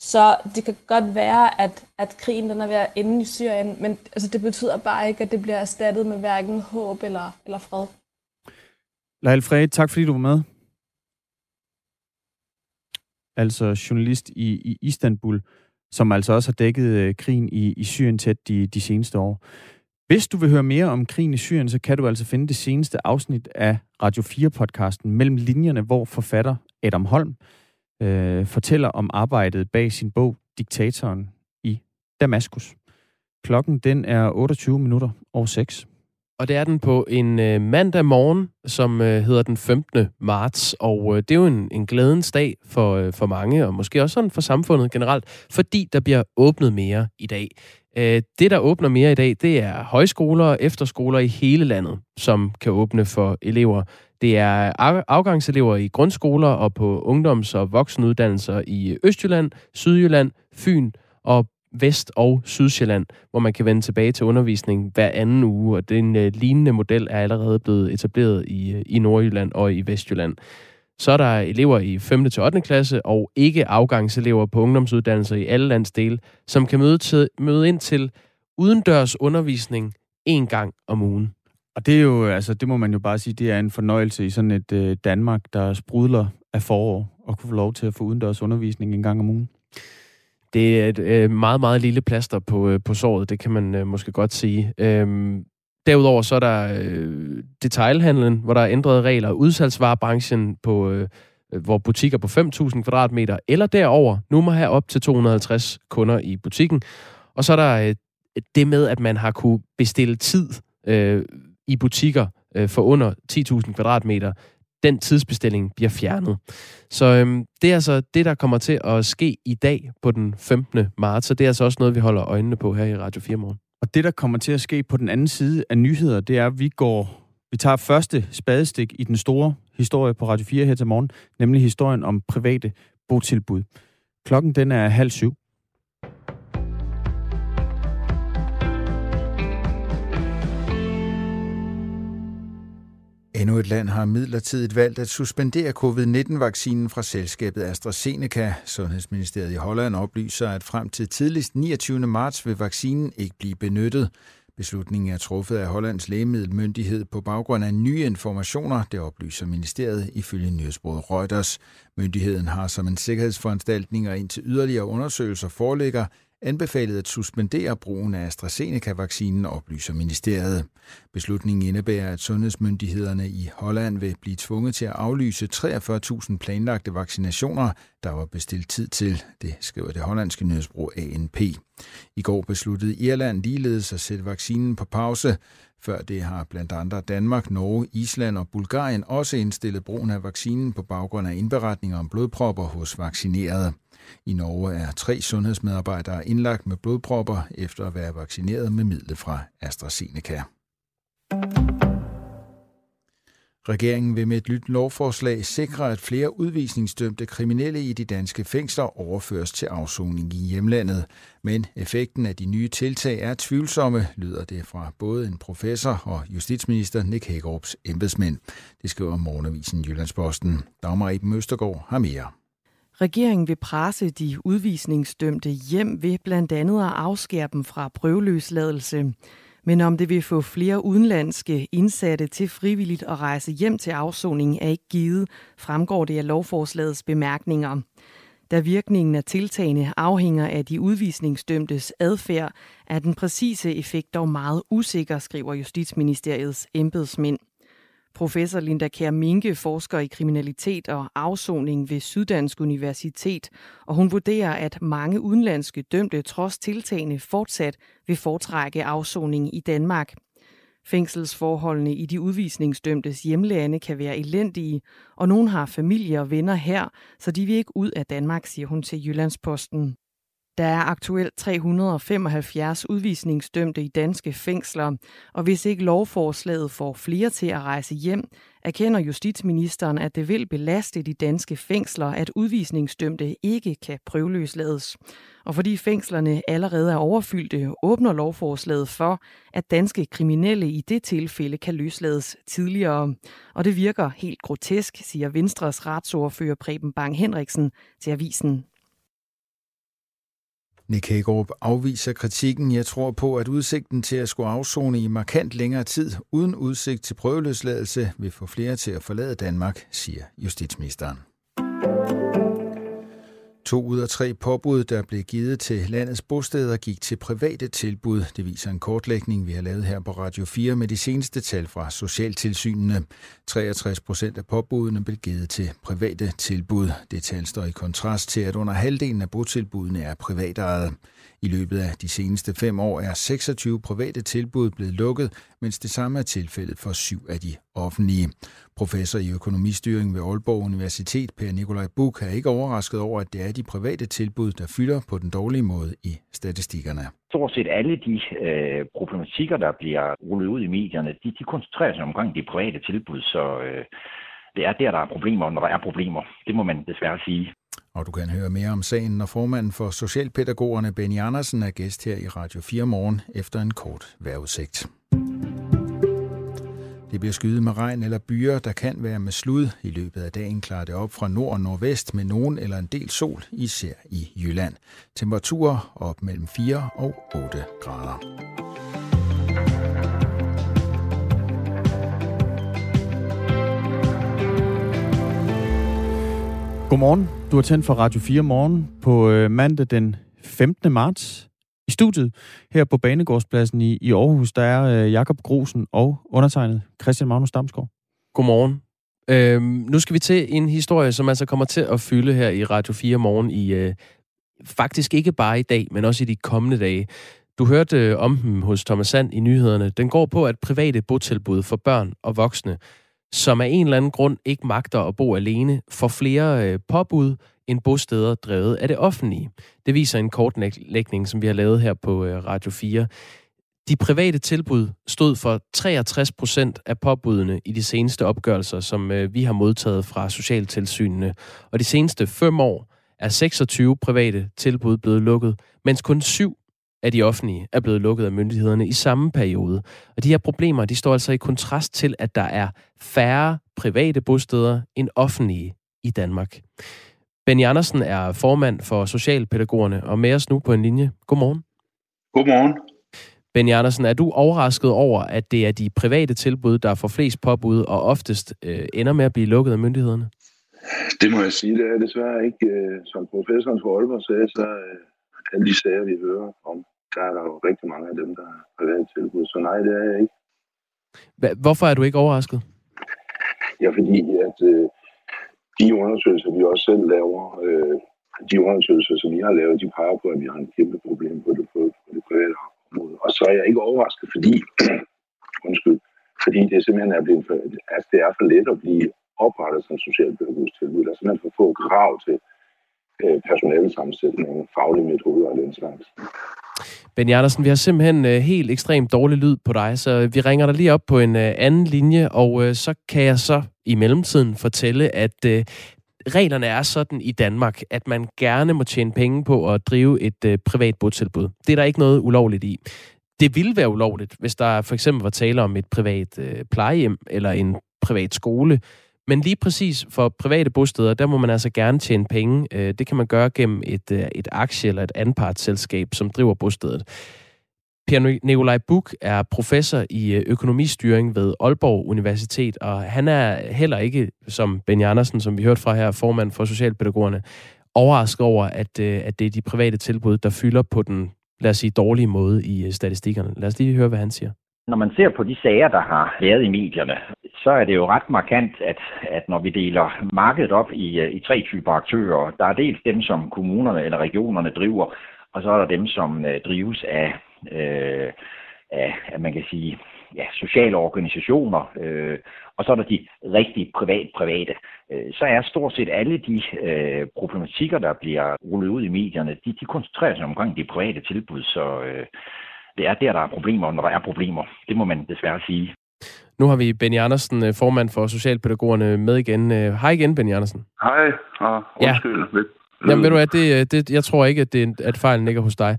Speaker 6: Så det kan godt være, at, at krigen den er ved at ende i Syrien, men altså, det betyder bare ikke, at det bliver erstattet med hverken håb eller, eller fred.
Speaker 1: Lael Fred, tak fordi du var med altså journalist i, i Istanbul, som altså også har dækket øh, krigen i, i Syrien tæt de, de seneste år. Hvis du vil høre mere om krigen i Syrien, så kan du altså finde det seneste afsnit af Radio 4-podcasten Mellem Linjerne, hvor forfatter Adam Holm øh, fortæller om arbejdet bag sin bog Diktatoren i Damaskus. Klokken den er 28 minutter over 6.
Speaker 2: Og det er den på en øh, mandag morgen, som øh, hedder den 15. marts. Og øh, det er jo en, en glædens dag for, øh, for mange, og måske også sådan for samfundet generelt, fordi der bliver åbnet mere i dag. Øh, det, der åbner mere i dag, det er højskoler og efterskoler i hele landet, som kan åbne for elever. Det er afgangselever i grundskoler og på ungdoms- og voksenuddannelser i Østjylland, Sydjylland, Fyn og Vest- og Sydsjælland, hvor man kan vende tilbage til undervisning hver anden uge, og den øh, lignende model er allerede blevet etableret i, øh, i Nordjylland og i Vestjylland. Så er der elever i 5. til 8. klasse og ikke afgangselever på ungdomsuddannelser i alle landsdele, som kan møde, til, møde ind til udendørs undervisning en gang om ugen.
Speaker 1: Og det er jo, altså, det må man jo bare sige, det er en fornøjelse i sådan et øh, Danmark, der sprudler af forår, og kunne få lov til at få udendørs undervisning en gang om ugen.
Speaker 2: Det er et øh, meget, meget lille plaster på, øh, på såret, det kan man øh, måske godt sige. Øhm, derudover så er der øh, detailhandlen, hvor der er ændrede regler, udsalgsvarebranchen, på, øh, øh hvor butikker på 5.000 kvadratmeter eller derover nu må have op til 250 kunder i butikken. Og så er der øh, det med, at man har kunne bestille tid øh, i butikker øh, for under 10.000 kvadratmeter den tidsbestilling bliver fjernet. Så øhm, det er altså det, der kommer til at ske i dag på den 15. marts, og det er altså også noget, vi holder øjnene på her i Radio 4 morgen.
Speaker 1: Og det, der kommer til at ske på den anden side af nyheder, det er, at vi går, vi tager første spadestik i den store historie på Radio 4 her til morgen, nemlig historien om private botilbud. Klokken den er halv syv.
Speaker 7: Endnu et land har midlertidigt valgt at suspendere covid-19-vaccinen fra selskabet AstraZeneca. Sundhedsministeriet i Holland oplyser, at frem til tidligst 29. marts vil vaccinen ikke blive benyttet. Beslutningen er truffet af Hollands lægemiddelmyndighed på baggrund af nye informationer, det oplyser ministeriet ifølge nyhedsbruget Reuters. Myndigheden har som en sikkerhedsforanstaltning og indtil yderligere undersøgelser foreligger anbefalet at suspendere brugen af AstraZeneca-vaccinen, oplyser ministeriet. Beslutningen indebærer, at sundhedsmyndighederne i Holland vil blive tvunget til at aflyse 43.000 planlagte vaccinationer, der var bestilt tid til, det skriver det hollandske nyhedsbrug ANP. I går besluttede Irland ligeledes at sætte vaccinen på pause. Før det har blandt andre Danmark, Norge, Island og Bulgarien også indstillet brugen af vaccinen på baggrund af indberetninger om blodpropper hos vaccinerede. I Norge er tre sundhedsmedarbejdere indlagt med blodpropper efter at være vaccineret med midlet fra AstraZeneca. Regeringen vil med et nyt lovforslag sikre, at flere udvisningsdømte kriminelle i de danske fængsler overføres til afsoning i hjemlandet. Men effekten af de nye tiltag er tvivlsomme, lyder det fra både en professor og justitsminister Nick Hagerups embedsmænd. Det skriver Morgenavisen Jyllandsposten. Dagmar Eben Østergaard har mere.
Speaker 8: Regeringen vil presse de udvisningsdømte hjem ved blandt andet at afskære dem fra prøveløsladelse. Men om det vil få flere udenlandske indsatte til frivilligt at rejse hjem til afsoning er ikke givet, fremgår det af lovforslagets bemærkninger. Da virkningen af tiltagene afhænger af de udvisningsdømtes adfærd, er den præcise effekt dog meget usikker, skriver Justitsministeriets embedsmænd. Professor Linda Kær Minke forsker i kriminalitet og afsoning ved Syddansk Universitet, og hun vurderer, at mange udenlandske dømte trods tiltagene fortsat vil foretrække afsoning i Danmark. Fængselsforholdene i de udvisningsdømtes hjemlande kan være elendige, og nogen har familie og venner her, så de vil ikke ud af Danmark, siger hun til Jyllandsposten. Der er aktuelt 375 udvisningsdømte i danske fængsler, og hvis ikke lovforslaget får flere til at rejse hjem, erkender justitsministeren, at det vil belaste de danske fængsler, at udvisningsdømte ikke kan prøveløslades. Og fordi fængslerne allerede er overfyldte, åbner lovforslaget for, at danske kriminelle i det tilfælde kan løslades tidligere. Og det virker helt grotesk, siger Venstres retsordfører Preben Bang Henriksen til avisen
Speaker 7: Nick Hagerup afviser kritikken. Jeg tror på, at udsigten til at skulle afzone i markant længere tid uden udsigt til prøveløsladelse vil få flere til at forlade Danmark, siger justitsministeren. To ud af tre påbud, der blev givet til landets bosteder, gik til private tilbud. Det viser en kortlægning, vi har lavet her på Radio 4 med de seneste tal fra Socialtilsynene. 63 procent af påbudene blev givet til private tilbud. Det tal står i kontrast til, at under halvdelen af botilbudene er privatejet. I løbet af de seneste fem år er 26 private tilbud blevet lukket, mens det samme er tilfældet for syv af de offentlige. Professor i økonomistyring ved Aalborg Universitet, Per Nikolaj Buk, er ikke overrasket over, at det er de private tilbud, der fylder på den dårlige måde i statistikkerne.
Speaker 9: Stort set alle de øh, problematikker, der bliver rullet ud i medierne, de, de koncentrerer sig omkring de private tilbud, så øh, det er der, der er problemer, når der er problemer. Det må man desværre sige.
Speaker 7: Og du kan høre mere om sagen, når formanden for Socialpædagogerne, Benny Andersen, er gæst her i Radio 4 morgen efter en kort vejrudsigt. Det bliver skyet med regn eller byer, der kan være med slud. I løbet af dagen klarer det op fra nord og nordvest med nogen eller en del sol, især i Jylland. Temperaturer op mellem 4 og 8 grader.
Speaker 1: Godmorgen. Du har tændt for Radio 4 morgen på øh, mandag den 15. marts. I studiet her på Banegårdspladsen i, i Aarhus, der er øh, Jakob Grosen og undertegnet Christian Magnus Damsgaard.
Speaker 2: Godmorgen. Øhm, nu skal vi til en historie, som altså kommer til at fylde her i Radio 4 morgen i øh, faktisk ikke bare i dag, men også i de kommende dage. Du hørte øh, om dem hos Thomas Sand i nyhederne. Den går på, at private botilbud for børn og voksne som af en eller anden grund ikke magter at bo alene, får flere øh, påbud end bosteder drevet af det offentlige. Det viser en kortlægning, som vi har lavet her på øh, Radio 4. De private tilbud stod for 63 procent af påbudene i de seneste opgørelser, som øh, vi har modtaget fra socialtilsynene. Og de seneste fem år er 26 private tilbud blevet lukket, mens kun syv af de offentlige er blevet lukket af myndighederne i samme periode. Og de her problemer, de står altså i kontrast til, at der er færre private bosteder end offentlige i Danmark. Benny Andersen er formand for Socialpædagogerne og med os nu på en linje. Godmorgen.
Speaker 10: Godmorgen.
Speaker 2: Benny Andersen, er du overrasket over, at det er de private tilbud, der får flest påbud og oftest øh, ender med at blive lukket af myndighederne?
Speaker 10: Det må jeg sige, det er desværre ikke. Øh, som professoren for Aalborg sagde, så øh, alle de sager, vi hører om, der er der jo rigtig mange af dem, der har private tilbud. Så nej, det er jeg ikke.
Speaker 2: Hvorfor er du ikke overrasket?
Speaker 10: Ja, fordi at øh, de undersøgelser, vi også selv laver, øh, de undersøgelser, som vi har lavet, de peger på, at vi har en kæmpe problem på det, på, på det private område. Og så er jeg ikke overrasket, fordi, undskyld, fordi det simpelthen er blevet for, altså det er for let at blive oprettet som socialpædagogisk tilbud. Der er simpelthen for få krav til øh, personalesammensætning, faglige metoder og den slags.
Speaker 2: Benny Andersen, vi har simpelthen øh, helt ekstremt dårlig lyd på dig, så vi ringer dig lige op på en øh, anden linje, og øh, så kan jeg så i mellemtiden fortælle, at øh, reglerne er sådan i Danmark, at man gerne må tjene penge på at drive et øh, privat botilbud. Det er der ikke noget ulovligt i. Det ville være ulovligt, hvis der for eksempel var tale om et privat øh, plejehjem eller en privat skole. Men lige præcis for private bosteder, der må man altså gerne tjene penge. Øh, det kan man gøre gennem et, øh, et aktie- eller et anpartsselskab, som driver bostedet. Per Nikolaj Buk er professor i øh, økonomistyring ved Aalborg Universitet, og han er heller ikke, som Ben Andersen, som vi hørte fra her, formand for Socialpædagogerne, overrasket over, at, at det er de private tilbud, der fylder på den, lad os sige, dårlige måde i statistikkerne. Lad os lige høre, hvad han siger.
Speaker 9: Når man ser på de sager, der har været i medierne, så er det jo ret markant, at, at når vi deler markedet op i, øh, i tre typer aktører, der er dels dem, som kommunerne eller regionerne driver, og så er der dem, som øh, drives af, øh, af, af, man kan sige, ja, sociale organisationer, øh, og så er der de rigtig privat-private. Øh, så er stort set alle de øh, problematikker, der bliver rullet ud i medierne, de, de koncentrerer sig omkring de private tilbud, så øh, det er der, der er problemer, når der er problemer. Det må man desværre sige.
Speaker 2: Nu har vi Benny Andersen, øh, formand for Socialpædagogerne, med igen. Øh, hej igen, Benny Andersen.
Speaker 10: Hej, og undskyld. Ja.
Speaker 2: Jamen ved du hvad, det, øh, det, jeg tror ikke, at, det, at fejlen ligger hos dig.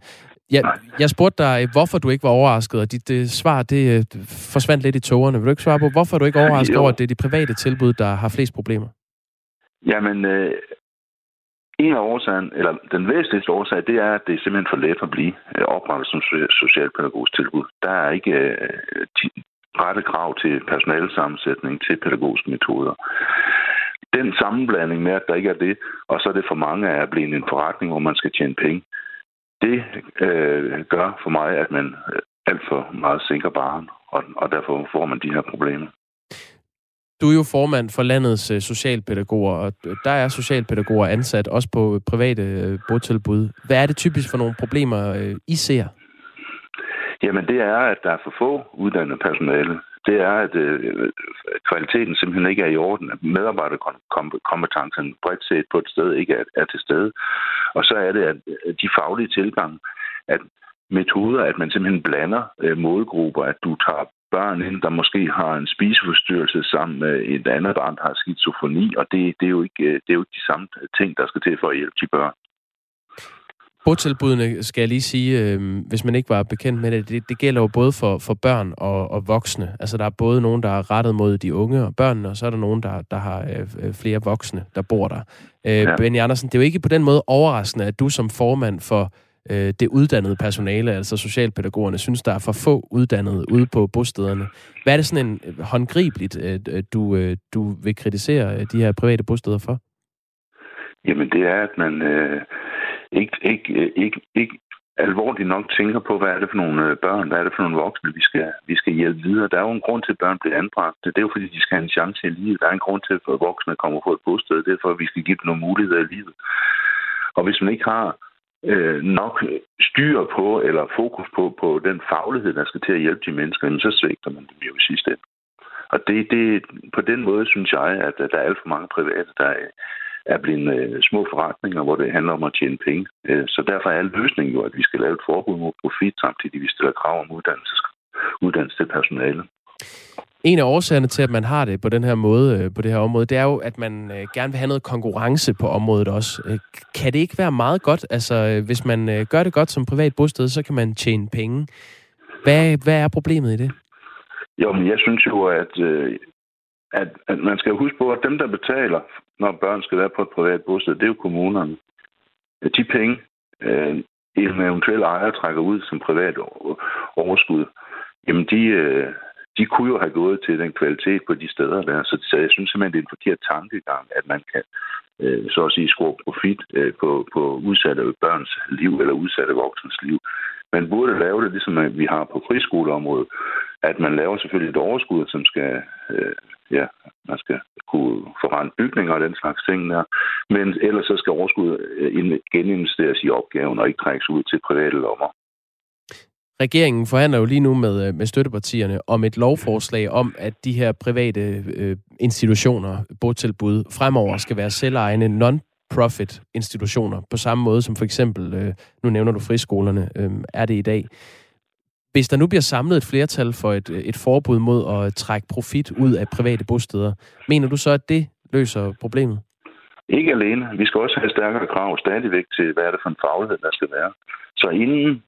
Speaker 2: Jeg, jeg spurgte dig, hvorfor du ikke var overrasket, og dit det svar det, forsvandt lidt i togerne. Vil du ikke svare på, hvorfor du ikke overrasket over, at det er de private tilbud, der har flest problemer?
Speaker 10: Jamen, øh, en af årsagen, eller den væsentligste årsag, det er, at det er simpelthen for let at blive øh, oprettet som socialpædagogisk tilbud. Der er ikke øh, rette krav til personalesammensætning, til pædagogiske metoder. Den sammenblanding med, at der ikke er det, og så er det for mange af at blive en forretning, hvor man skal tjene penge, det øh, gør for mig, at man øh, alt for meget sænker baren, og, og derfor får man de her problemer.
Speaker 2: Du er jo formand for landets øh, socialpædagoger, og der er socialpædagoger ansat også på øh, private øh, botilbud. Hvad er det typisk for nogle problemer, øh, I ser?
Speaker 10: Jamen det er, at der er for få uddannede personale. Det er, at øh, kvaliteten simpelthen ikke er i orden. At medarbejderkompetencen bredt set på et sted ikke er, er til stede. Og så er det, at de faglige tilgang, at metoder, at man simpelthen blander øh, målgrupper, at du tager børn ind, der måske har en spiseforstyrrelse sammen med et andet barn, der har skizofreni, og det, det, er jo ikke, det er jo ikke de samme ting, der skal til for at hjælpe de børn.
Speaker 2: Botilbudene, skal jeg lige sige, øh, hvis man ikke var bekendt med det, det, det gælder jo både for, for børn og, og voksne. Altså der er både nogen, der er rettet mod de unge og børnene, og så er der nogen, der, der har øh, øh flere voksne, der bor der. Øh, ja. Benny Andersen, det er jo ikke på den måde overraskende, at du som formand for øh, det uddannede personale, altså socialpædagogerne, synes, der er for få uddannede ude på bostederne. Hvad er det sådan en øh, håndgribeligt, øh, du, øh, du vil kritisere øh, de her private bosteder for?
Speaker 10: Jamen det er, at man øh, ikke, ikke, øh, ikke, ikke alvorligt nok tænker på, hvad er det for nogle børn, hvad er det for nogle voksne, vi skal, vi skal hjælpe videre. Der er jo en grund til, at børn bliver anbragt. Det er jo fordi, de skal have en chance i livet. Der er en grund til, at voksne kommer på et bosted. Det er for, at vi skal give dem nogle muligheder i livet. Og hvis man ikke har øh, nok styr på eller fokus på, på den faglighed, der skal til at hjælpe de mennesker, så svigter man dem jo i sidste ende. Og det, det, på den måde synes jeg, at der er alt for mange private, der, er blevet øh, små forretninger, hvor det handler om at tjene penge. Øh, så derfor er løsningen jo, at vi skal lave et forbud mod profit, samtidig vi stiller krav om uddannelse, uddannelse til personale.
Speaker 2: En af årsagerne til, at man har det på den her måde, øh, på det her område, det er jo, at man øh, gerne vil have noget konkurrence på området også. Øh, kan det ikke være meget godt? Altså, hvis man gør det godt som privat bosted, så kan man tjene penge. Hvad, hvad er problemet i det?
Speaker 10: Jo, men jeg synes jo, at, at, at man skal huske på, at dem, der betaler, når børn skal være på et privat bosted, det er jo kommunerne. De penge, en eventuel ejer trækker ud som privat overskud, jamen de, de kunne jo have gået til den kvalitet på de steder der. Så, så jeg synes simpelthen, det er en forkert tankegang, at man kan øh, så at sige score profit øh, på, på udsatte børns liv eller udsatte voksens liv. Man burde lave det, ligesom øh, vi har på friskoleområdet, at man laver selvfølgelig et overskud, som skal, øh, ja, man skal kunne forrente bygninger og den slags ting der. Men ellers så skal overskuddet øh, geninvesteres i opgaven og ikke trækkes ud til private lommer.
Speaker 2: Regeringen forhandler jo lige nu med, øh, med støttepartierne om et lovforslag om, at de her private øh, institutioner, botilbud, fremover skal være selvejende non-profit institutioner, på samme måde som for eksempel, øh, nu nævner du friskolerne, øh, er det i dag. Hvis der nu bliver samlet et flertal for et, øh, et forbud mod at trække profit ud af private bosteder, mener du så, at det løser problemet?
Speaker 10: Ikke alene. Vi skal også have stærkere krav stadigvæk til, hvad er det for en faglighed, der skal være. Så inden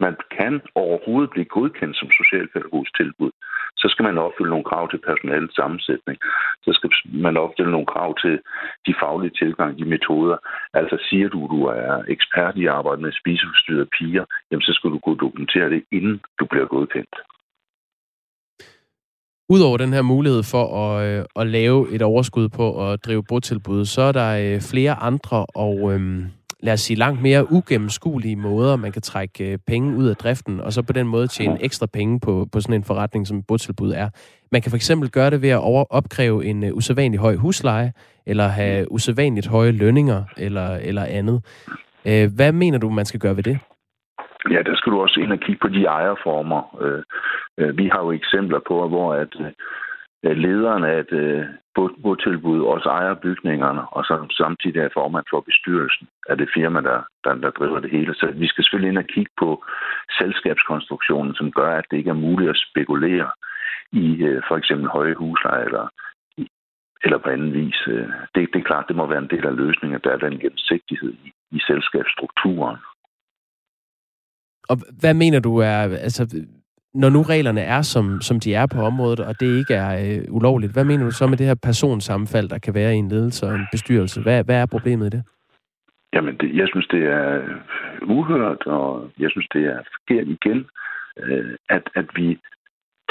Speaker 10: man kan overhovedet blive godkendt som socialpædagogisk tilbud, så skal man opfylde nogle krav til personalets sammensætning. Så skal man opfylde nogle krav til de faglige tilgang, de metoder. Altså siger du, du er ekspert i at arbejde med spiseforstyrrede piger, jamen så skal du kunne dokumentere det, inden du bliver godkendt.
Speaker 2: Udover den her mulighed for at, øh, at lave et overskud på at drive botilbud, så er der øh, flere andre og øh, lad os sige, langt mere ugennemskuelige måder, man kan trække øh, penge ud af driften, og så på den måde tjene ekstra penge på, på sådan en forretning, som botilbud er. Man kan for eksempel gøre det ved at over, opkræve en uh, usædvanlig høj husleje, eller have usædvanligt høje lønninger, eller, eller andet. Uh, hvad mener du, man skal gøre ved det?
Speaker 10: Ja, der skal du også ind og kigge på de ejerformer. Uh, uh, vi har jo eksempler på, hvor at Øh, lederen af et øh, botilbud også ejer bygningerne, og så samtidig er formand for bestyrelsen af det firma, der, der, der driver det hele. Så vi skal selvfølgelig ind og kigge på selskabskonstruktionen, som gør, at det ikke er muligt at spekulere i øh, for eksempel høje husleje eller, eller på anden vis. Øh, det, det er klart, det må være en del af løsningen, at der er den gennemsigtighed i, i selskabsstrukturen.
Speaker 2: Og hvad mener du er, altså når nu reglerne er, som, som de er på området, og det ikke er øh, ulovligt, hvad mener du så med det her personsammenfald, der kan være i en ledelse og en bestyrelse? Hvad, hvad er problemet i det?
Speaker 10: Jamen, det, jeg synes, det er uhørt, og jeg synes, det er forkert igen, øh, at, at vi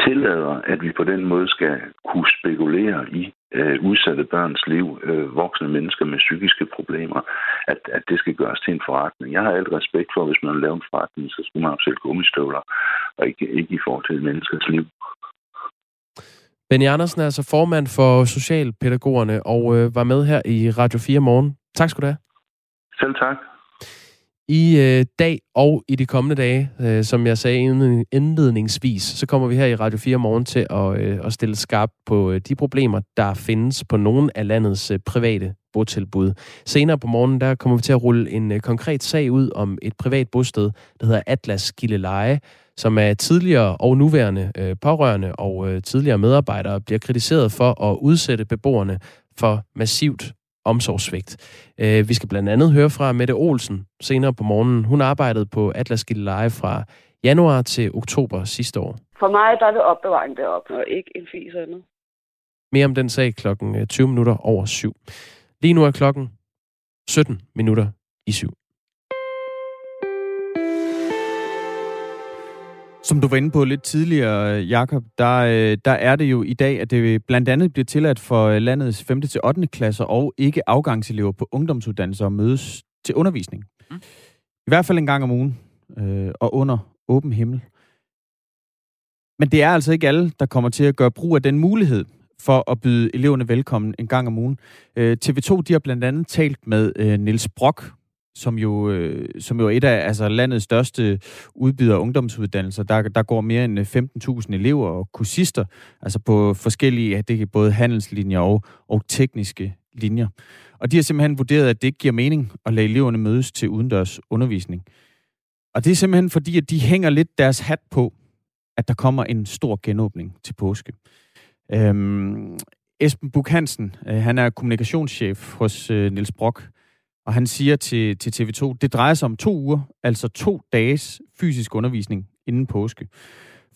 Speaker 10: tillader, at vi på den måde skal kunne spekulere i øh, udsatte børns liv, øh, voksne mennesker med psykiske problemer, at, at det skal gøres til en forretning. Jeg har alt respekt for, at hvis man laver en forretning, så skal man jo selv gummistøvler, og ikke, ikke i forhold til menneskers liv.
Speaker 2: Benny Andersen er altså formand for Socialpædagogerne og øh, var med her i Radio 4 morgen. Tak skal du have.
Speaker 10: Selv tak.
Speaker 2: I øh, dag og i de kommende dage, øh, som jeg sagde indledningsvis, så kommer vi her i Radio 4 morgen til at, øh, at stille skarp på øh, de problemer, der findes på nogle af landets øh, private botilbud. Senere på morgenen, der kommer vi til at rulle en øh, konkret sag ud om et privat bosted, der hedder Atlas Gilleleje, som er tidligere og nuværende øh, pårørende og øh, tidligere medarbejdere bliver kritiseret for at udsætte beboerne for massivt omsorgssvigt. Øh, vi skal blandt andet høre fra Mette Olsen senere på morgenen. Hun arbejdede på Atlas Gilleleje fra januar til oktober sidste år.
Speaker 11: For mig der er det opbevaring deroppe, og ikke en fis andet.
Speaker 2: Mere om den sag klokken 20 øh, minutter over syv. Lige nu er klokken 17 minutter i syv.
Speaker 1: Som du var inde på lidt tidligere, Jakob, der, øh, der er det jo i dag, at det blandt andet bliver tilladt for landets 5. til 8. klasser og ikke afgangselever på ungdomsuddannelser at mødes til undervisning. Mm. I hvert fald en gang om ugen øh, og under åben himmel. Men det er altså ikke alle, der kommer til at gøre brug af den mulighed for at byde eleverne velkommen en gang om ugen. Øh, TV2 de har blandt andet talt med øh, Niels Brock, som jo, øh, som jo er et af altså, landets største udbyder ungdomsuddannelser. Der, der går mere end øh, 15.000 elever og kursister, altså på forskellige, ja, det er både handelslinjer og, og tekniske linjer. Og de har simpelthen vurderet, at det ikke giver mening at lade eleverne mødes til udendørs undervisning. Og det er simpelthen fordi, at de hænger lidt deres hat på, at der kommer en stor genåbning til påske. Øhm, Esben Buk Hansen, øh, han er kommunikationschef hos øh, Niels Brock, og han siger til, til TV2, det drejer sig om to uger, altså to dages fysisk undervisning inden påske.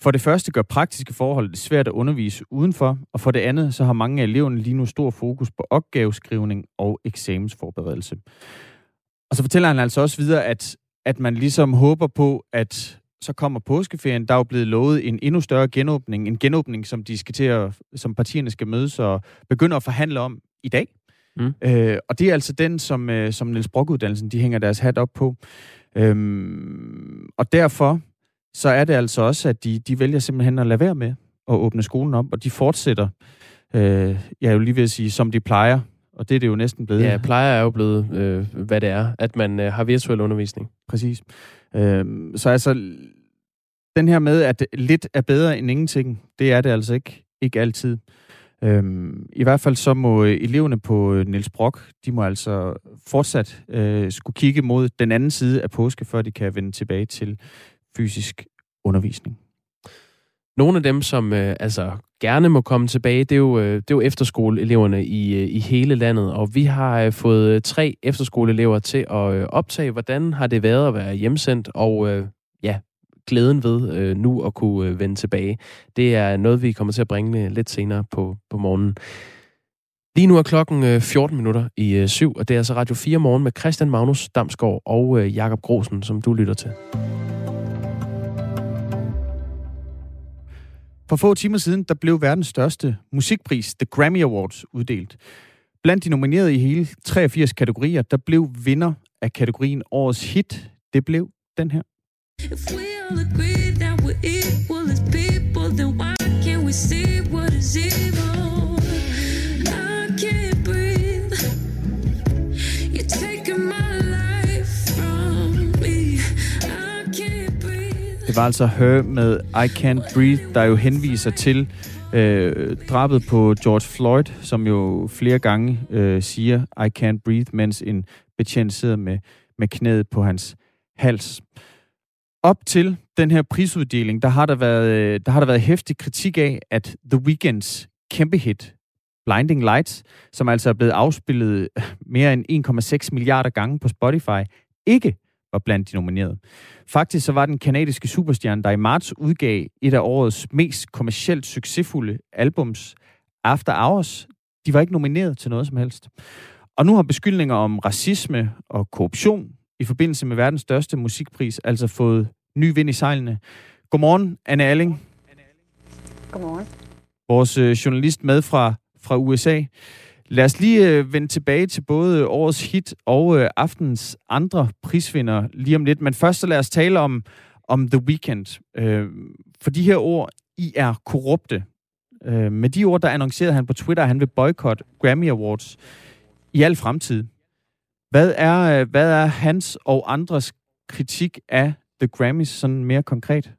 Speaker 1: For det første gør praktiske forhold det svært at undervise udenfor, og for det andet så har mange af eleverne lige nu stor fokus på opgaveskrivning og eksamensforberedelse. Og så fortæller han altså også videre, at, at man ligesom håber på, at så kommer påskeferien. Der er jo blevet lovet en endnu større genåbning. En genåbning, som de skal til at, som partierne skal mødes og begynde at forhandle om i dag. Mm. Øh, og det er altså den, som, øh, som Niels Brock-uddannelsen, de hænger deres hat op på. Øhm, og derfor så er det altså også, at de, de vælger simpelthen at lade være med at åbne skolen op, og de fortsætter, øh, jeg jo lige vil sige, som de plejer. Og det er det jo næsten blevet.
Speaker 2: Ja, plejer er jo blevet, øh, hvad det er, at man øh, har virtuel undervisning.
Speaker 1: Præcis. Øh, så altså, den her med, at lidt er bedre end ingenting, det er det altså ikke, ikke altid. Øhm, I hvert fald så må øh, eleverne på øh, Niels Brock, de må altså fortsat øh, skulle kigge mod den anden side af påske, før de kan vende tilbage til fysisk undervisning.
Speaker 2: Nogle af dem, som øh, altså gerne må komme tilbage, det er jo, øh, det er jo efterskoleeleverne i, øh, i hele landet. Og vi har øh, fået øh, tre efterskoleelever til at øh, optage, hvordan har det været at være hjemsendt, og øh, ja, glæden ved øh, nu at kunne øh, vende tilbage. Det er noget, vi kommer til at bringe øh, lidt senere på, på morgenen. Lige nu er klokken øh, 14 minutter i øh, syv, og det er altså Radio 4 morgen med Christian Magnus Damsgaard og øh, Jakob Grosen, som du lytter til.
Speaker 1: For få timer siden, der blev verdens største musikpris, The Grammy Awards, uddelt. Blandt de nominerede i hele 83 kategorier, der blev vinder af kategorien Årets Hit. Det blev den her. If we all agree that we're equal as people, then why can't we see what is evil? I can't breathe. You're taking my life from me. I can't breathe. Det var altså Her med I Can't Breathe, der jo henviser til øh, drabet på George Floyd, som jo flere gange øh, siger I can't breathe, mens en betjent sidder med, med knæet på hans hals op til den her prisuddeling, der har der været, øh, der har der været hæftig kritik af, at The Weeknds kæmpe hit, Blinding Lights, som altså er blevet afspillet øh, mere end 1,6 milliarder gange på Spotify, ikke var blandt de nominerede. Faktisk så var den kanadiske superstjerne, der i marts udgav et af årets mest kommercielt succesfulde albums, After Hours, de var ikke nomineret til noget som helst. Og nu har beskyldninger om racisme og korruption i forbindelse med verdens største musikpris altså fået ny vind i sejlene. Godmorgen, Anne Alling.
Speaker 12: Godmorgen.
Speaker 1: Vores øh, journalist med fra, fra USA. Lad os lige øh, vende tilbage til både årets hit og øh, aftens andre prisvinder lige om lidt. Men først så lad os tale om, om The Weeknd. Øh, for de her ord, I er korrupte. Øh, med de ord, der annoncerede han på Twitter, at han vil boykotte Grammy Awards i al fremtid. Hvad er, øh, hvad er hans og andres kritik af The Grammys sådan mere konkret?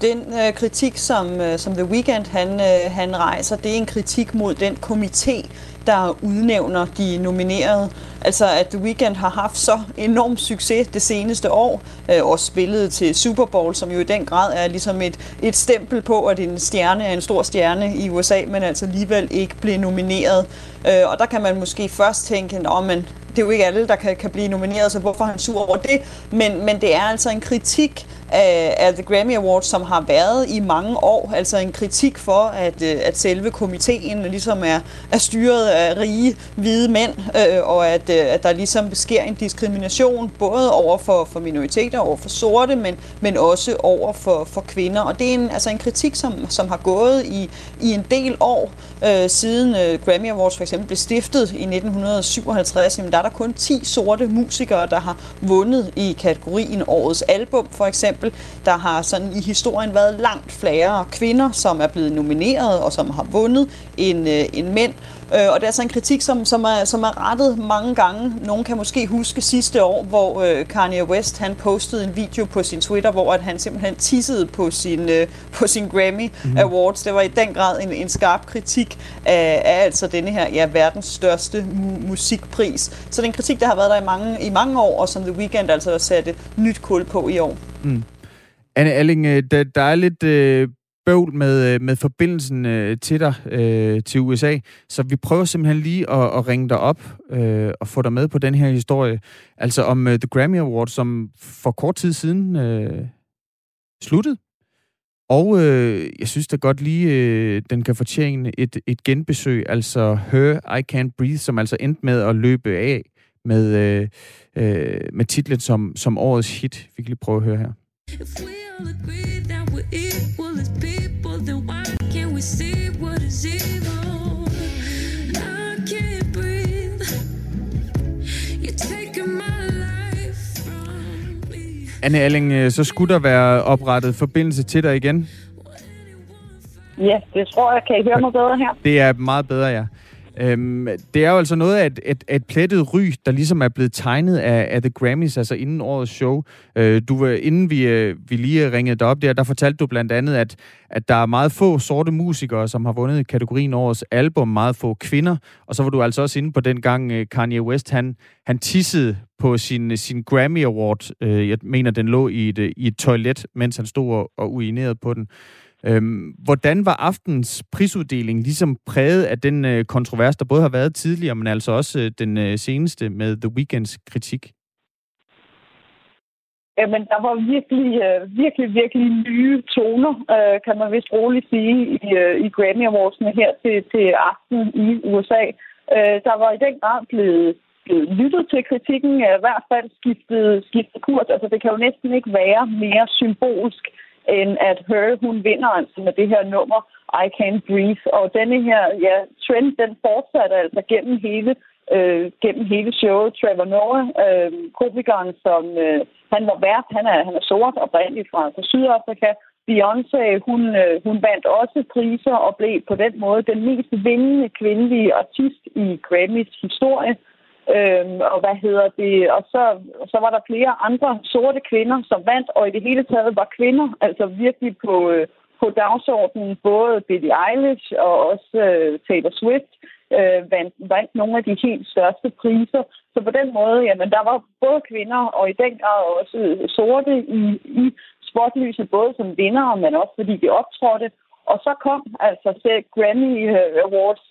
Speaker 12: Den øh, kritik, som, øh, som The Weeknd han, øh, han rejser, det er en kritik mod den komité, der udnævner de nominerede. Altså at The Weeknd har haft så enorm succes det seneste år, øh, og spillet til Super Bowl, som jo i den grad er ligesom et, et stempel på, at en stjerne er en stor stjerne i USA, men altså alligevel ikke blev nomineret. Øh, og der kan man måske først tænke, at men det er jo ikke alle, der kan, kan blive nomineret, så hvorfor er han sur over det? Men, men det er altså en kritik af, af The Grammy Awards, som har været i mange år. Altså en kritik for, at, øh, at selve komiteen ligesom er, er styret af rige, hvide mænd, øh, og at, Øh, at der ligesom sker en diskrimination, både over for, for minoriteter, over for sorte, men, men også over for, for kvinder. Og det er en, altså en kritik, som, som har gået i, i en del år, øh, siden øh, Grammy Awards for eksempel blev stiftet i 1957. Jamen, der er der kun 10 sorte musikere, der har vundet i kategorien Årets Album, for eksempel. Der har sådan i historien været langt flere kvinder, som er blevet nomineret og som har vundet end, øh, end mænd. Øh, og det er altså en kritik, som, som, er, som er rettet mange gange. Nogen kan måske huske sidste år, hvor øh, Kanye West han postede en video på sin Twitter, hvor at han simpelthen tissede på sin, øh, på sin Grammy mm. Awards. Det var i den grad en, en skarp kritik af, af altså denne her ja, verdens største mu- musikpris. Så det er en kritik, der har været der i mange, i mange år, og som The Weeknd altså satte nyt kul på i år. Mm.
Speaker 1: Anne Alling, øh, der, der er lidt øh, bøvl med, øh, med forbindelsen øh, til dig øh, til USA, så vi prøver simpelthen lige at, at ringe dig op øh, og få dig med på den her historie. Altså om øh, The Grammy Award, som for kort tid siden øh, sluttede. Og øh, jeg synes da godt lige, øh, den kan fortjene et, et genbesøg, altså Her I Can't Breathe, som altså endte med at løbe af med, øh, øh, med titlen som, som årets hit. Vi kan lige prøve at høre her. If we all agree that we're equal people, then why can't we see what is evil? I can't breathe. You're taking my life from me. Anne Alling, øh, så skulle der være oprettet forbindelse til dig igen?
Speaker 11: Ja, det tror jeg. Kan I høre mig bedre her?
Speaker 1: Det er meget bedre, ja. Øhm, det er jo altså noget af et, et, et plettet ry, der ligesom er blevet tegnet af, af The Grammys, altså inden årets show. Øh, du, øh, inden vi, øh, vi lige ringede dig op der, der fortalte du blandt andet, at, at der er meget få sorte musikere, som har vundet kategorien årets album, meget få kvinder. Og så var du altså også inde på den gang, øh, Kanye West, han, han tissede på sin, sin Grammy Award. Øh, jeg mener, den lå i et, øh, i et toilet, mens han stod og, og urinerede på den. Øhm, hvordan var aftens prisuddeling ligesom præget af den øh, kontrovers, der både har været tidligere, men altså også øh, den øh, seneste med The Weeknds kritik?
Speaker 11: Jamen, der var virkelig, øh, virkelig, virkelig nye toner, øh, kan man vist roligt sige, i, øh, i Grammy Awards'ene her til, til aften i USA. Øh, der var i den grad blevet, lyttet til kritikken, i hvert fald skiftet, skiftet kurs. Altså, det kan jo næsten ikke være mere symbolsk, end at Her, hun vinder altså med det her nummer, I Can't Breathe. Og denne her ja, trend, den fortsatte altså gennem hele øh, gennem hele showet. Trevor Noah, øh, komikeren, som øh, han var vært, han er, han er sort oprindeligt fra, fra Sydafrika. Beyoncé, hun, øh, hun vandt også priser og blev på den måde den mest vindende kvindelige artist i Grammys historie. Øhm, og hvad hedder det? Og så, så var der flere andre sorte kvinder, som vandt, og i det hele taget var kvinder altså virkelig på, øh, på dagsordenen. Både Billie Eilish og også øh, Taylor Swift øh, vandt, vandt nogle af de helt største priser. Så på den måde, jamen, der var både kvinder og i den grad også sorte i, i spotlyset, både som vinder, men også fordi de optrådte. Og så kom altså selv Grammy øh, Awards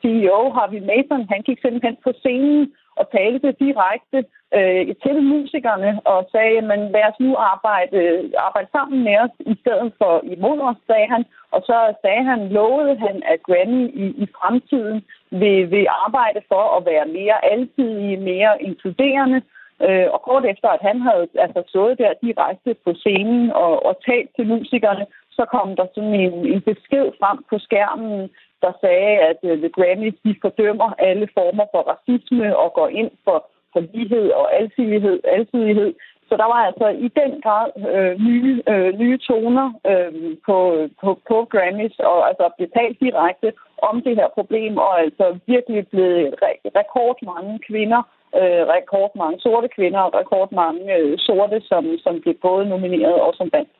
Speaker 11: CEO Harvey Mason, han gik simpelthen på scenen og talte direkte øh, til musikerne og sagde, men lad os nu arbejde, arbejde sammen med os i stedet for imod os, sagde han. Og så sagde han, lovede han, at Grammy i, i fremtiden vil, vil arbejde for at være mere altidig, mere inkluderende. Øh, og kort efter, at han havde altså stået der direkte på scenen og, og talt til musikerne, så kom der sådan en, en besked frem på skærmen, der sagde, at uh, The Grammys de fordømmer alle former for racisme og går ind for, for lighed og alsidighed, alsidighed. Så der var altså i den grad øh, nye, øh, nye toner øh, på, på, på Grammys, og altså blev talt direkte om det her problem, og altså virkelig blevet re- rekordmange kvinder, øh, rekordmange sorte kvinder og rekordmange øh, sorte, som, som blev både nomineret og som vandt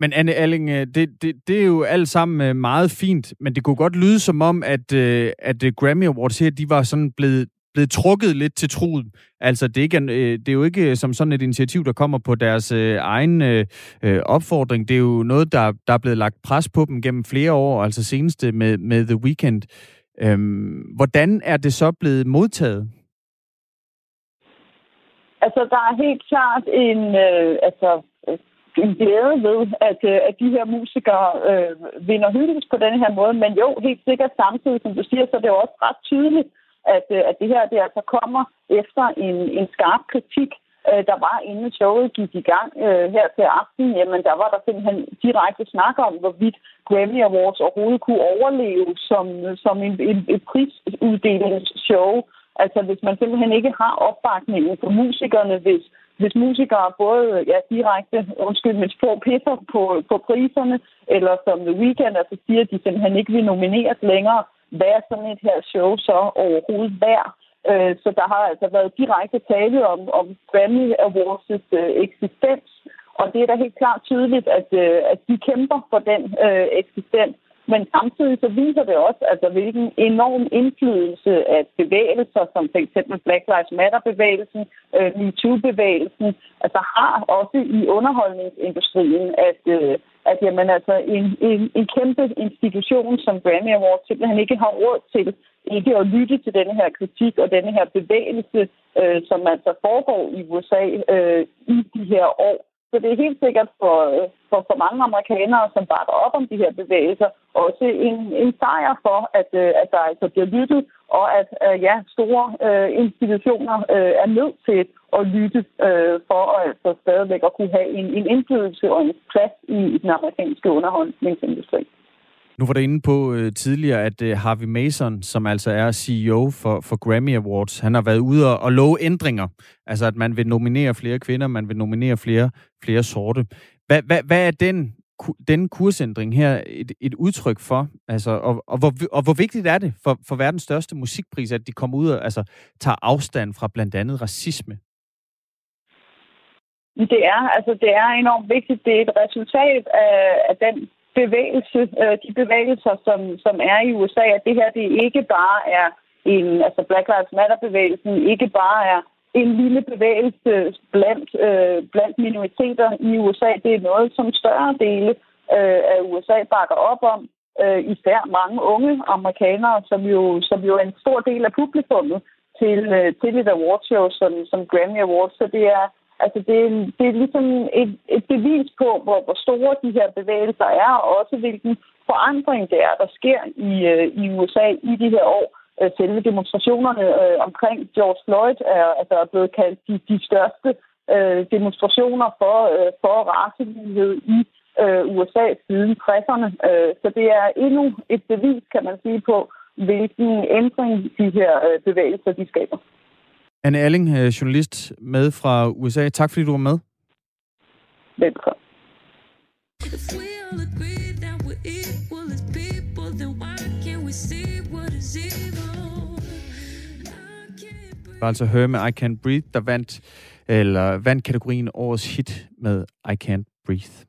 Speaker 1: men Anne Alling, øh, det, det, det er jo alt sammen øh, meget fint, men det kunne godt lyde som om, at, øh, at Grammy Awards her, de var sådan blevet, blevet trukket lidt til truden. Altså, det er, ikke, det er jo ikke som sådan et initiativ, der kommer på deres egen øh, opfordring. Det er jo noget, der, der er blevet lagt pres på dem gennem flere år, altså senest med, med The Weeknd. Øhm, hvordan er det så blevet modtaget?
Speaker 11: Altså, der er helt klart en, øh, altså, glæde ved, at, øh, at de her musikere øh, vinder hyldest på den her måde. Men jo, helt sikkert samtidig, som du siger, så er det jo også ret tydeligt, at, øh, at det her det altså kommer efter en, en skarp kritik, øh, der var inden showet gik i gang øh, her til aften. Jamen, der var der simpelthen direkte snak om, hvorvidt Grammy Awards overhovedet kunne overleve som, som en, en, en prisuddelingsshow. Altså, hvis man simpelthen ikke har opbakningen for musikerne, hvis hvis musikere både ja, direkte, undskyld men sprog, pisser på, på priserne, eller som The Weeknd altså siger, at de simpelthen ikke vil nomineres længere, hvad er sådan et her show så overhovedet værd? Øh, så der har altså været direkte tale om, om Grammy Awards' øh, eksistens, og det er da helt klart tydeligt, at, øh, at de kæmper for den øh, eksistens. Men samtidig så viser det også, altså, hvilken enorm indflydelse af bevægelser, som f.eks. Black Lives Matter-bevægelsen, øh, MeToo-bevægelsen, altså har også i underholdningsindustrien, at, øh, at jamen, altså, en, en, en kæmpe institution som Grammy Awards simpelthen ikke har råd til ikke at lytte til denne her kritik og denne her bevægelse, øh, som altså foregår i USA øh, i de her år. Så det er helt sikkert for, for, for mange amerikanere, som bakker op om de her bevægelser, også en, en sejr for, at, øh, at der altså bliver lyttet, og at øh, ja, store øh, institutioner øh, er nødt til at lytte øh, for at altså stadigvæk at kunne have en, en indflydelse og en plads i, i den amerikanske underholdningsindustri.
Speaker 1: Nu var det inde på øh, tidligere, at øh, Harvey Mason, som altså er CEO for, for Grammy Awards, han har været ude og, og love ændringer. Altså, at man vil nominere flere kvinder, man vil nominere flere, flere sorte. Hvad, hvad, hvad er den, den kursændring her et, et udtryk for? Altså, og, og, hvor, og hvor vigtigt er det for, for verdens største musikpris, at de kommer ud og altså, tager afstand fra blandt andet racisme?
Speaker 11: Det er, altså, det er enormt vigtigt. Det er et resultat af, af den bevægelse, øh, de bevægelser, som, som er i USA, at det her det ikke bare er en, altså Black Lives Matter-bevægelsen ikke bare er en lille bevægelse blandt, øh, blandt minoriteter i USA. Det er noget, som større dele øh, af USA bakker op om. Øh, især mange unge amerikanere, som jo, som jo er en stor del af publikummet til, øh, til et awardshow som, som Grammy Awards. Så det er, Altså, det, det er ligesom et, et bevis på, hvor, hvor store de her bevægelser er, og også hvilken forandring det er, der sker i, øh, i USA i de her år. Øh, selve demonstrationerne øh, omkring George Floyd er, altså, er blevet kaldt de, de største øh, demonstrationer for, øh, for racelighed i øh, USA siden 60'erne. Øh, så det er endnu et bevis, kan man sige, på, hvilken ændring de her øh, bevægelser de skaber.
Speaker 1: Anne Alling, øh, journalist med fra USA. Tak fordi du var med.
Speaker 11: Velkommen.
Speaker 1: Det var altså Hør med I Can't Breathe, der vandt, eller vandt kategorien Årets Hit med I Can't Breathe.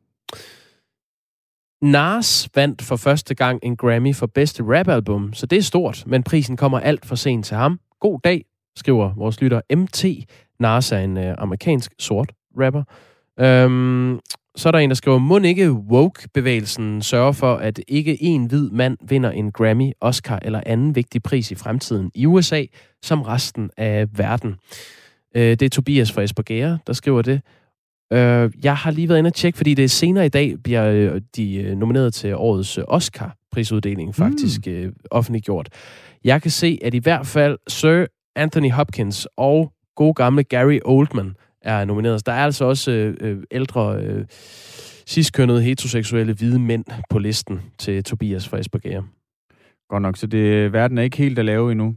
Speaker 2: Nas vandt for første gang en Grammy for bedste rapalbum, så det er stort, men prisen kommer alt for sent til ham. God dag skriver vores lytter MT. Nas er en øh, amerikansk sort rapper. Øhm, så er der en, der skriver, må ikke woke-bevægelsen sørge for, at ikke en hvid mand vinder en Grammy, Oscar eller anden vigtig pris i fremtiden i USA, som resten af verden? Øh, det er Tobias fra Esbjerg, der skriver det. Øh, jeg har lige været inde og tjekke, fordi det er senere i dag, bliver øh, de øh, nomineret til årets Oscar-prisuddeling faktisk mm. øh, offentliggjort. Jeg kan se, at i hvert fald Sir Anthony Hopkins og gode gamle Gary Oldman er nomineret. Der er altså også øh, øh, ældre øh, ciskønnede heteroseksuelle hvide mænd på listen til Tobias fra Esbjerg.
Speaker 1: Godt nok, så det, verden er ikke helt at lave endnu.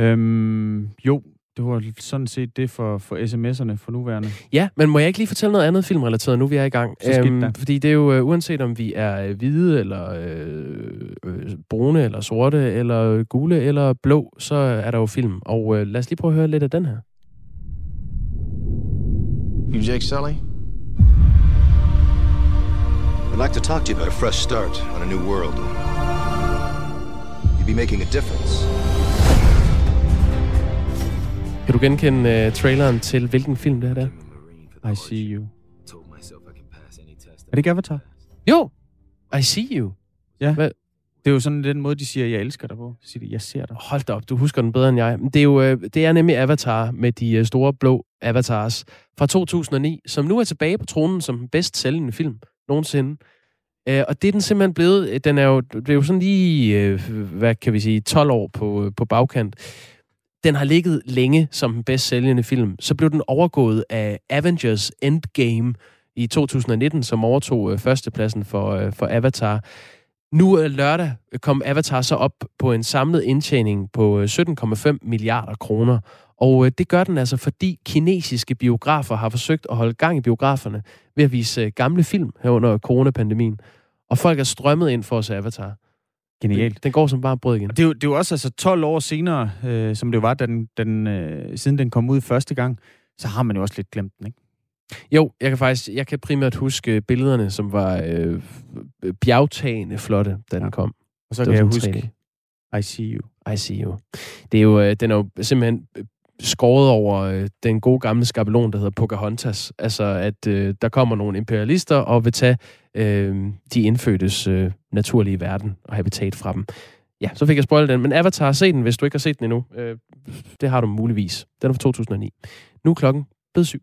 Speaker 1: Øhm, jo, det var sådan set det for, for sms'erne for nuværende.
Speaker 2: Ja, men må jeg ikke lige fortælle noget andet filmrelateret, nu vi er i gang?
Speaker 1: Så øhm,
Speaker 2: fordi det er jo, uh, uanset om vi er øh, hvide, eller øh, øh, brune, eller sorte, eller gule, eller blå, så er der jo film. Og uh, lad os lige prøve at høre lidt af den her.
Speaker 13: You Jake Sully? I'd like to talk to you about a fresh start on a new world. You'd be making a difference.
Speaker 2: Kan du genkende uh, traileren til, hvilken film det her er?
Speaker 1: I See You. Er det ikke Avatar?
Speaker 2: Jo! I See You.
Speaker 1: Ja. Hvad? Det er jo sådan den måde, de siger, jeg elsker dig på. De siger, jeg ser dig.
Speaker 2: Hold da op, du husker den bedre end jeg. Det er jo øh, det er nemlig Avatar med de øh, store blå avatars fra 2009, som nu er tilbage på tronen som den bedst sælgende film nogensinde. og det er den simpelthen blevet. Den er jo, det er jo sådan lige, hvad kan vi sige, 12 år på, på bagkant den har ligget længe som den bedst sælgende film. Så blev den overgået af Avengers Endgame i 2019, som overtog øh, førstepladsen for, øh, for Avatar. Nu øh, lørdag øh, kom Avatar så op på en samlet indtjening på øh, 17,5 milliarder kroner. Og øh, det gør den altså, fordi kinesiske biografer har forsøgt at holde gang i biograferne ved at vise øh, gamle film her under coronapandemien. Og folk er strømmet ind for at se Avatar.
Speaker 1: Genialt.
Speaker 2: Den går som bare brød igen.
Speaker 1: Og det er, jo, det er jo også altså 12 år senere, øh, som det var, da den, den, øh, siden den kom ud første gang, så har man jo også lidt glemt den, ikke?
Speaker 2: Jo, jeg kan faktisk jeg kan primært huske billederne, som var øh, bjergtagende flotte, da den kom.
Speaker 1: Og så kan jeg huske, I see you.
Speaker 2: I see you. Det er jo, øh, den er jo simpelthen skåret over øh, den gode gamle skabelon, der hedder Pocahontas. Altså, at øh, der kommer nogle imperialister og vil tage øh, de indfødtes øh, naturlige verden og habitat fra dem. Ja, så fik jeg spoilet den. Men Avatar, se den, hvis du ikke har set den endnu. Øh, det har du muligvis. Den er fra 2009. Nu er klokken blevet syv.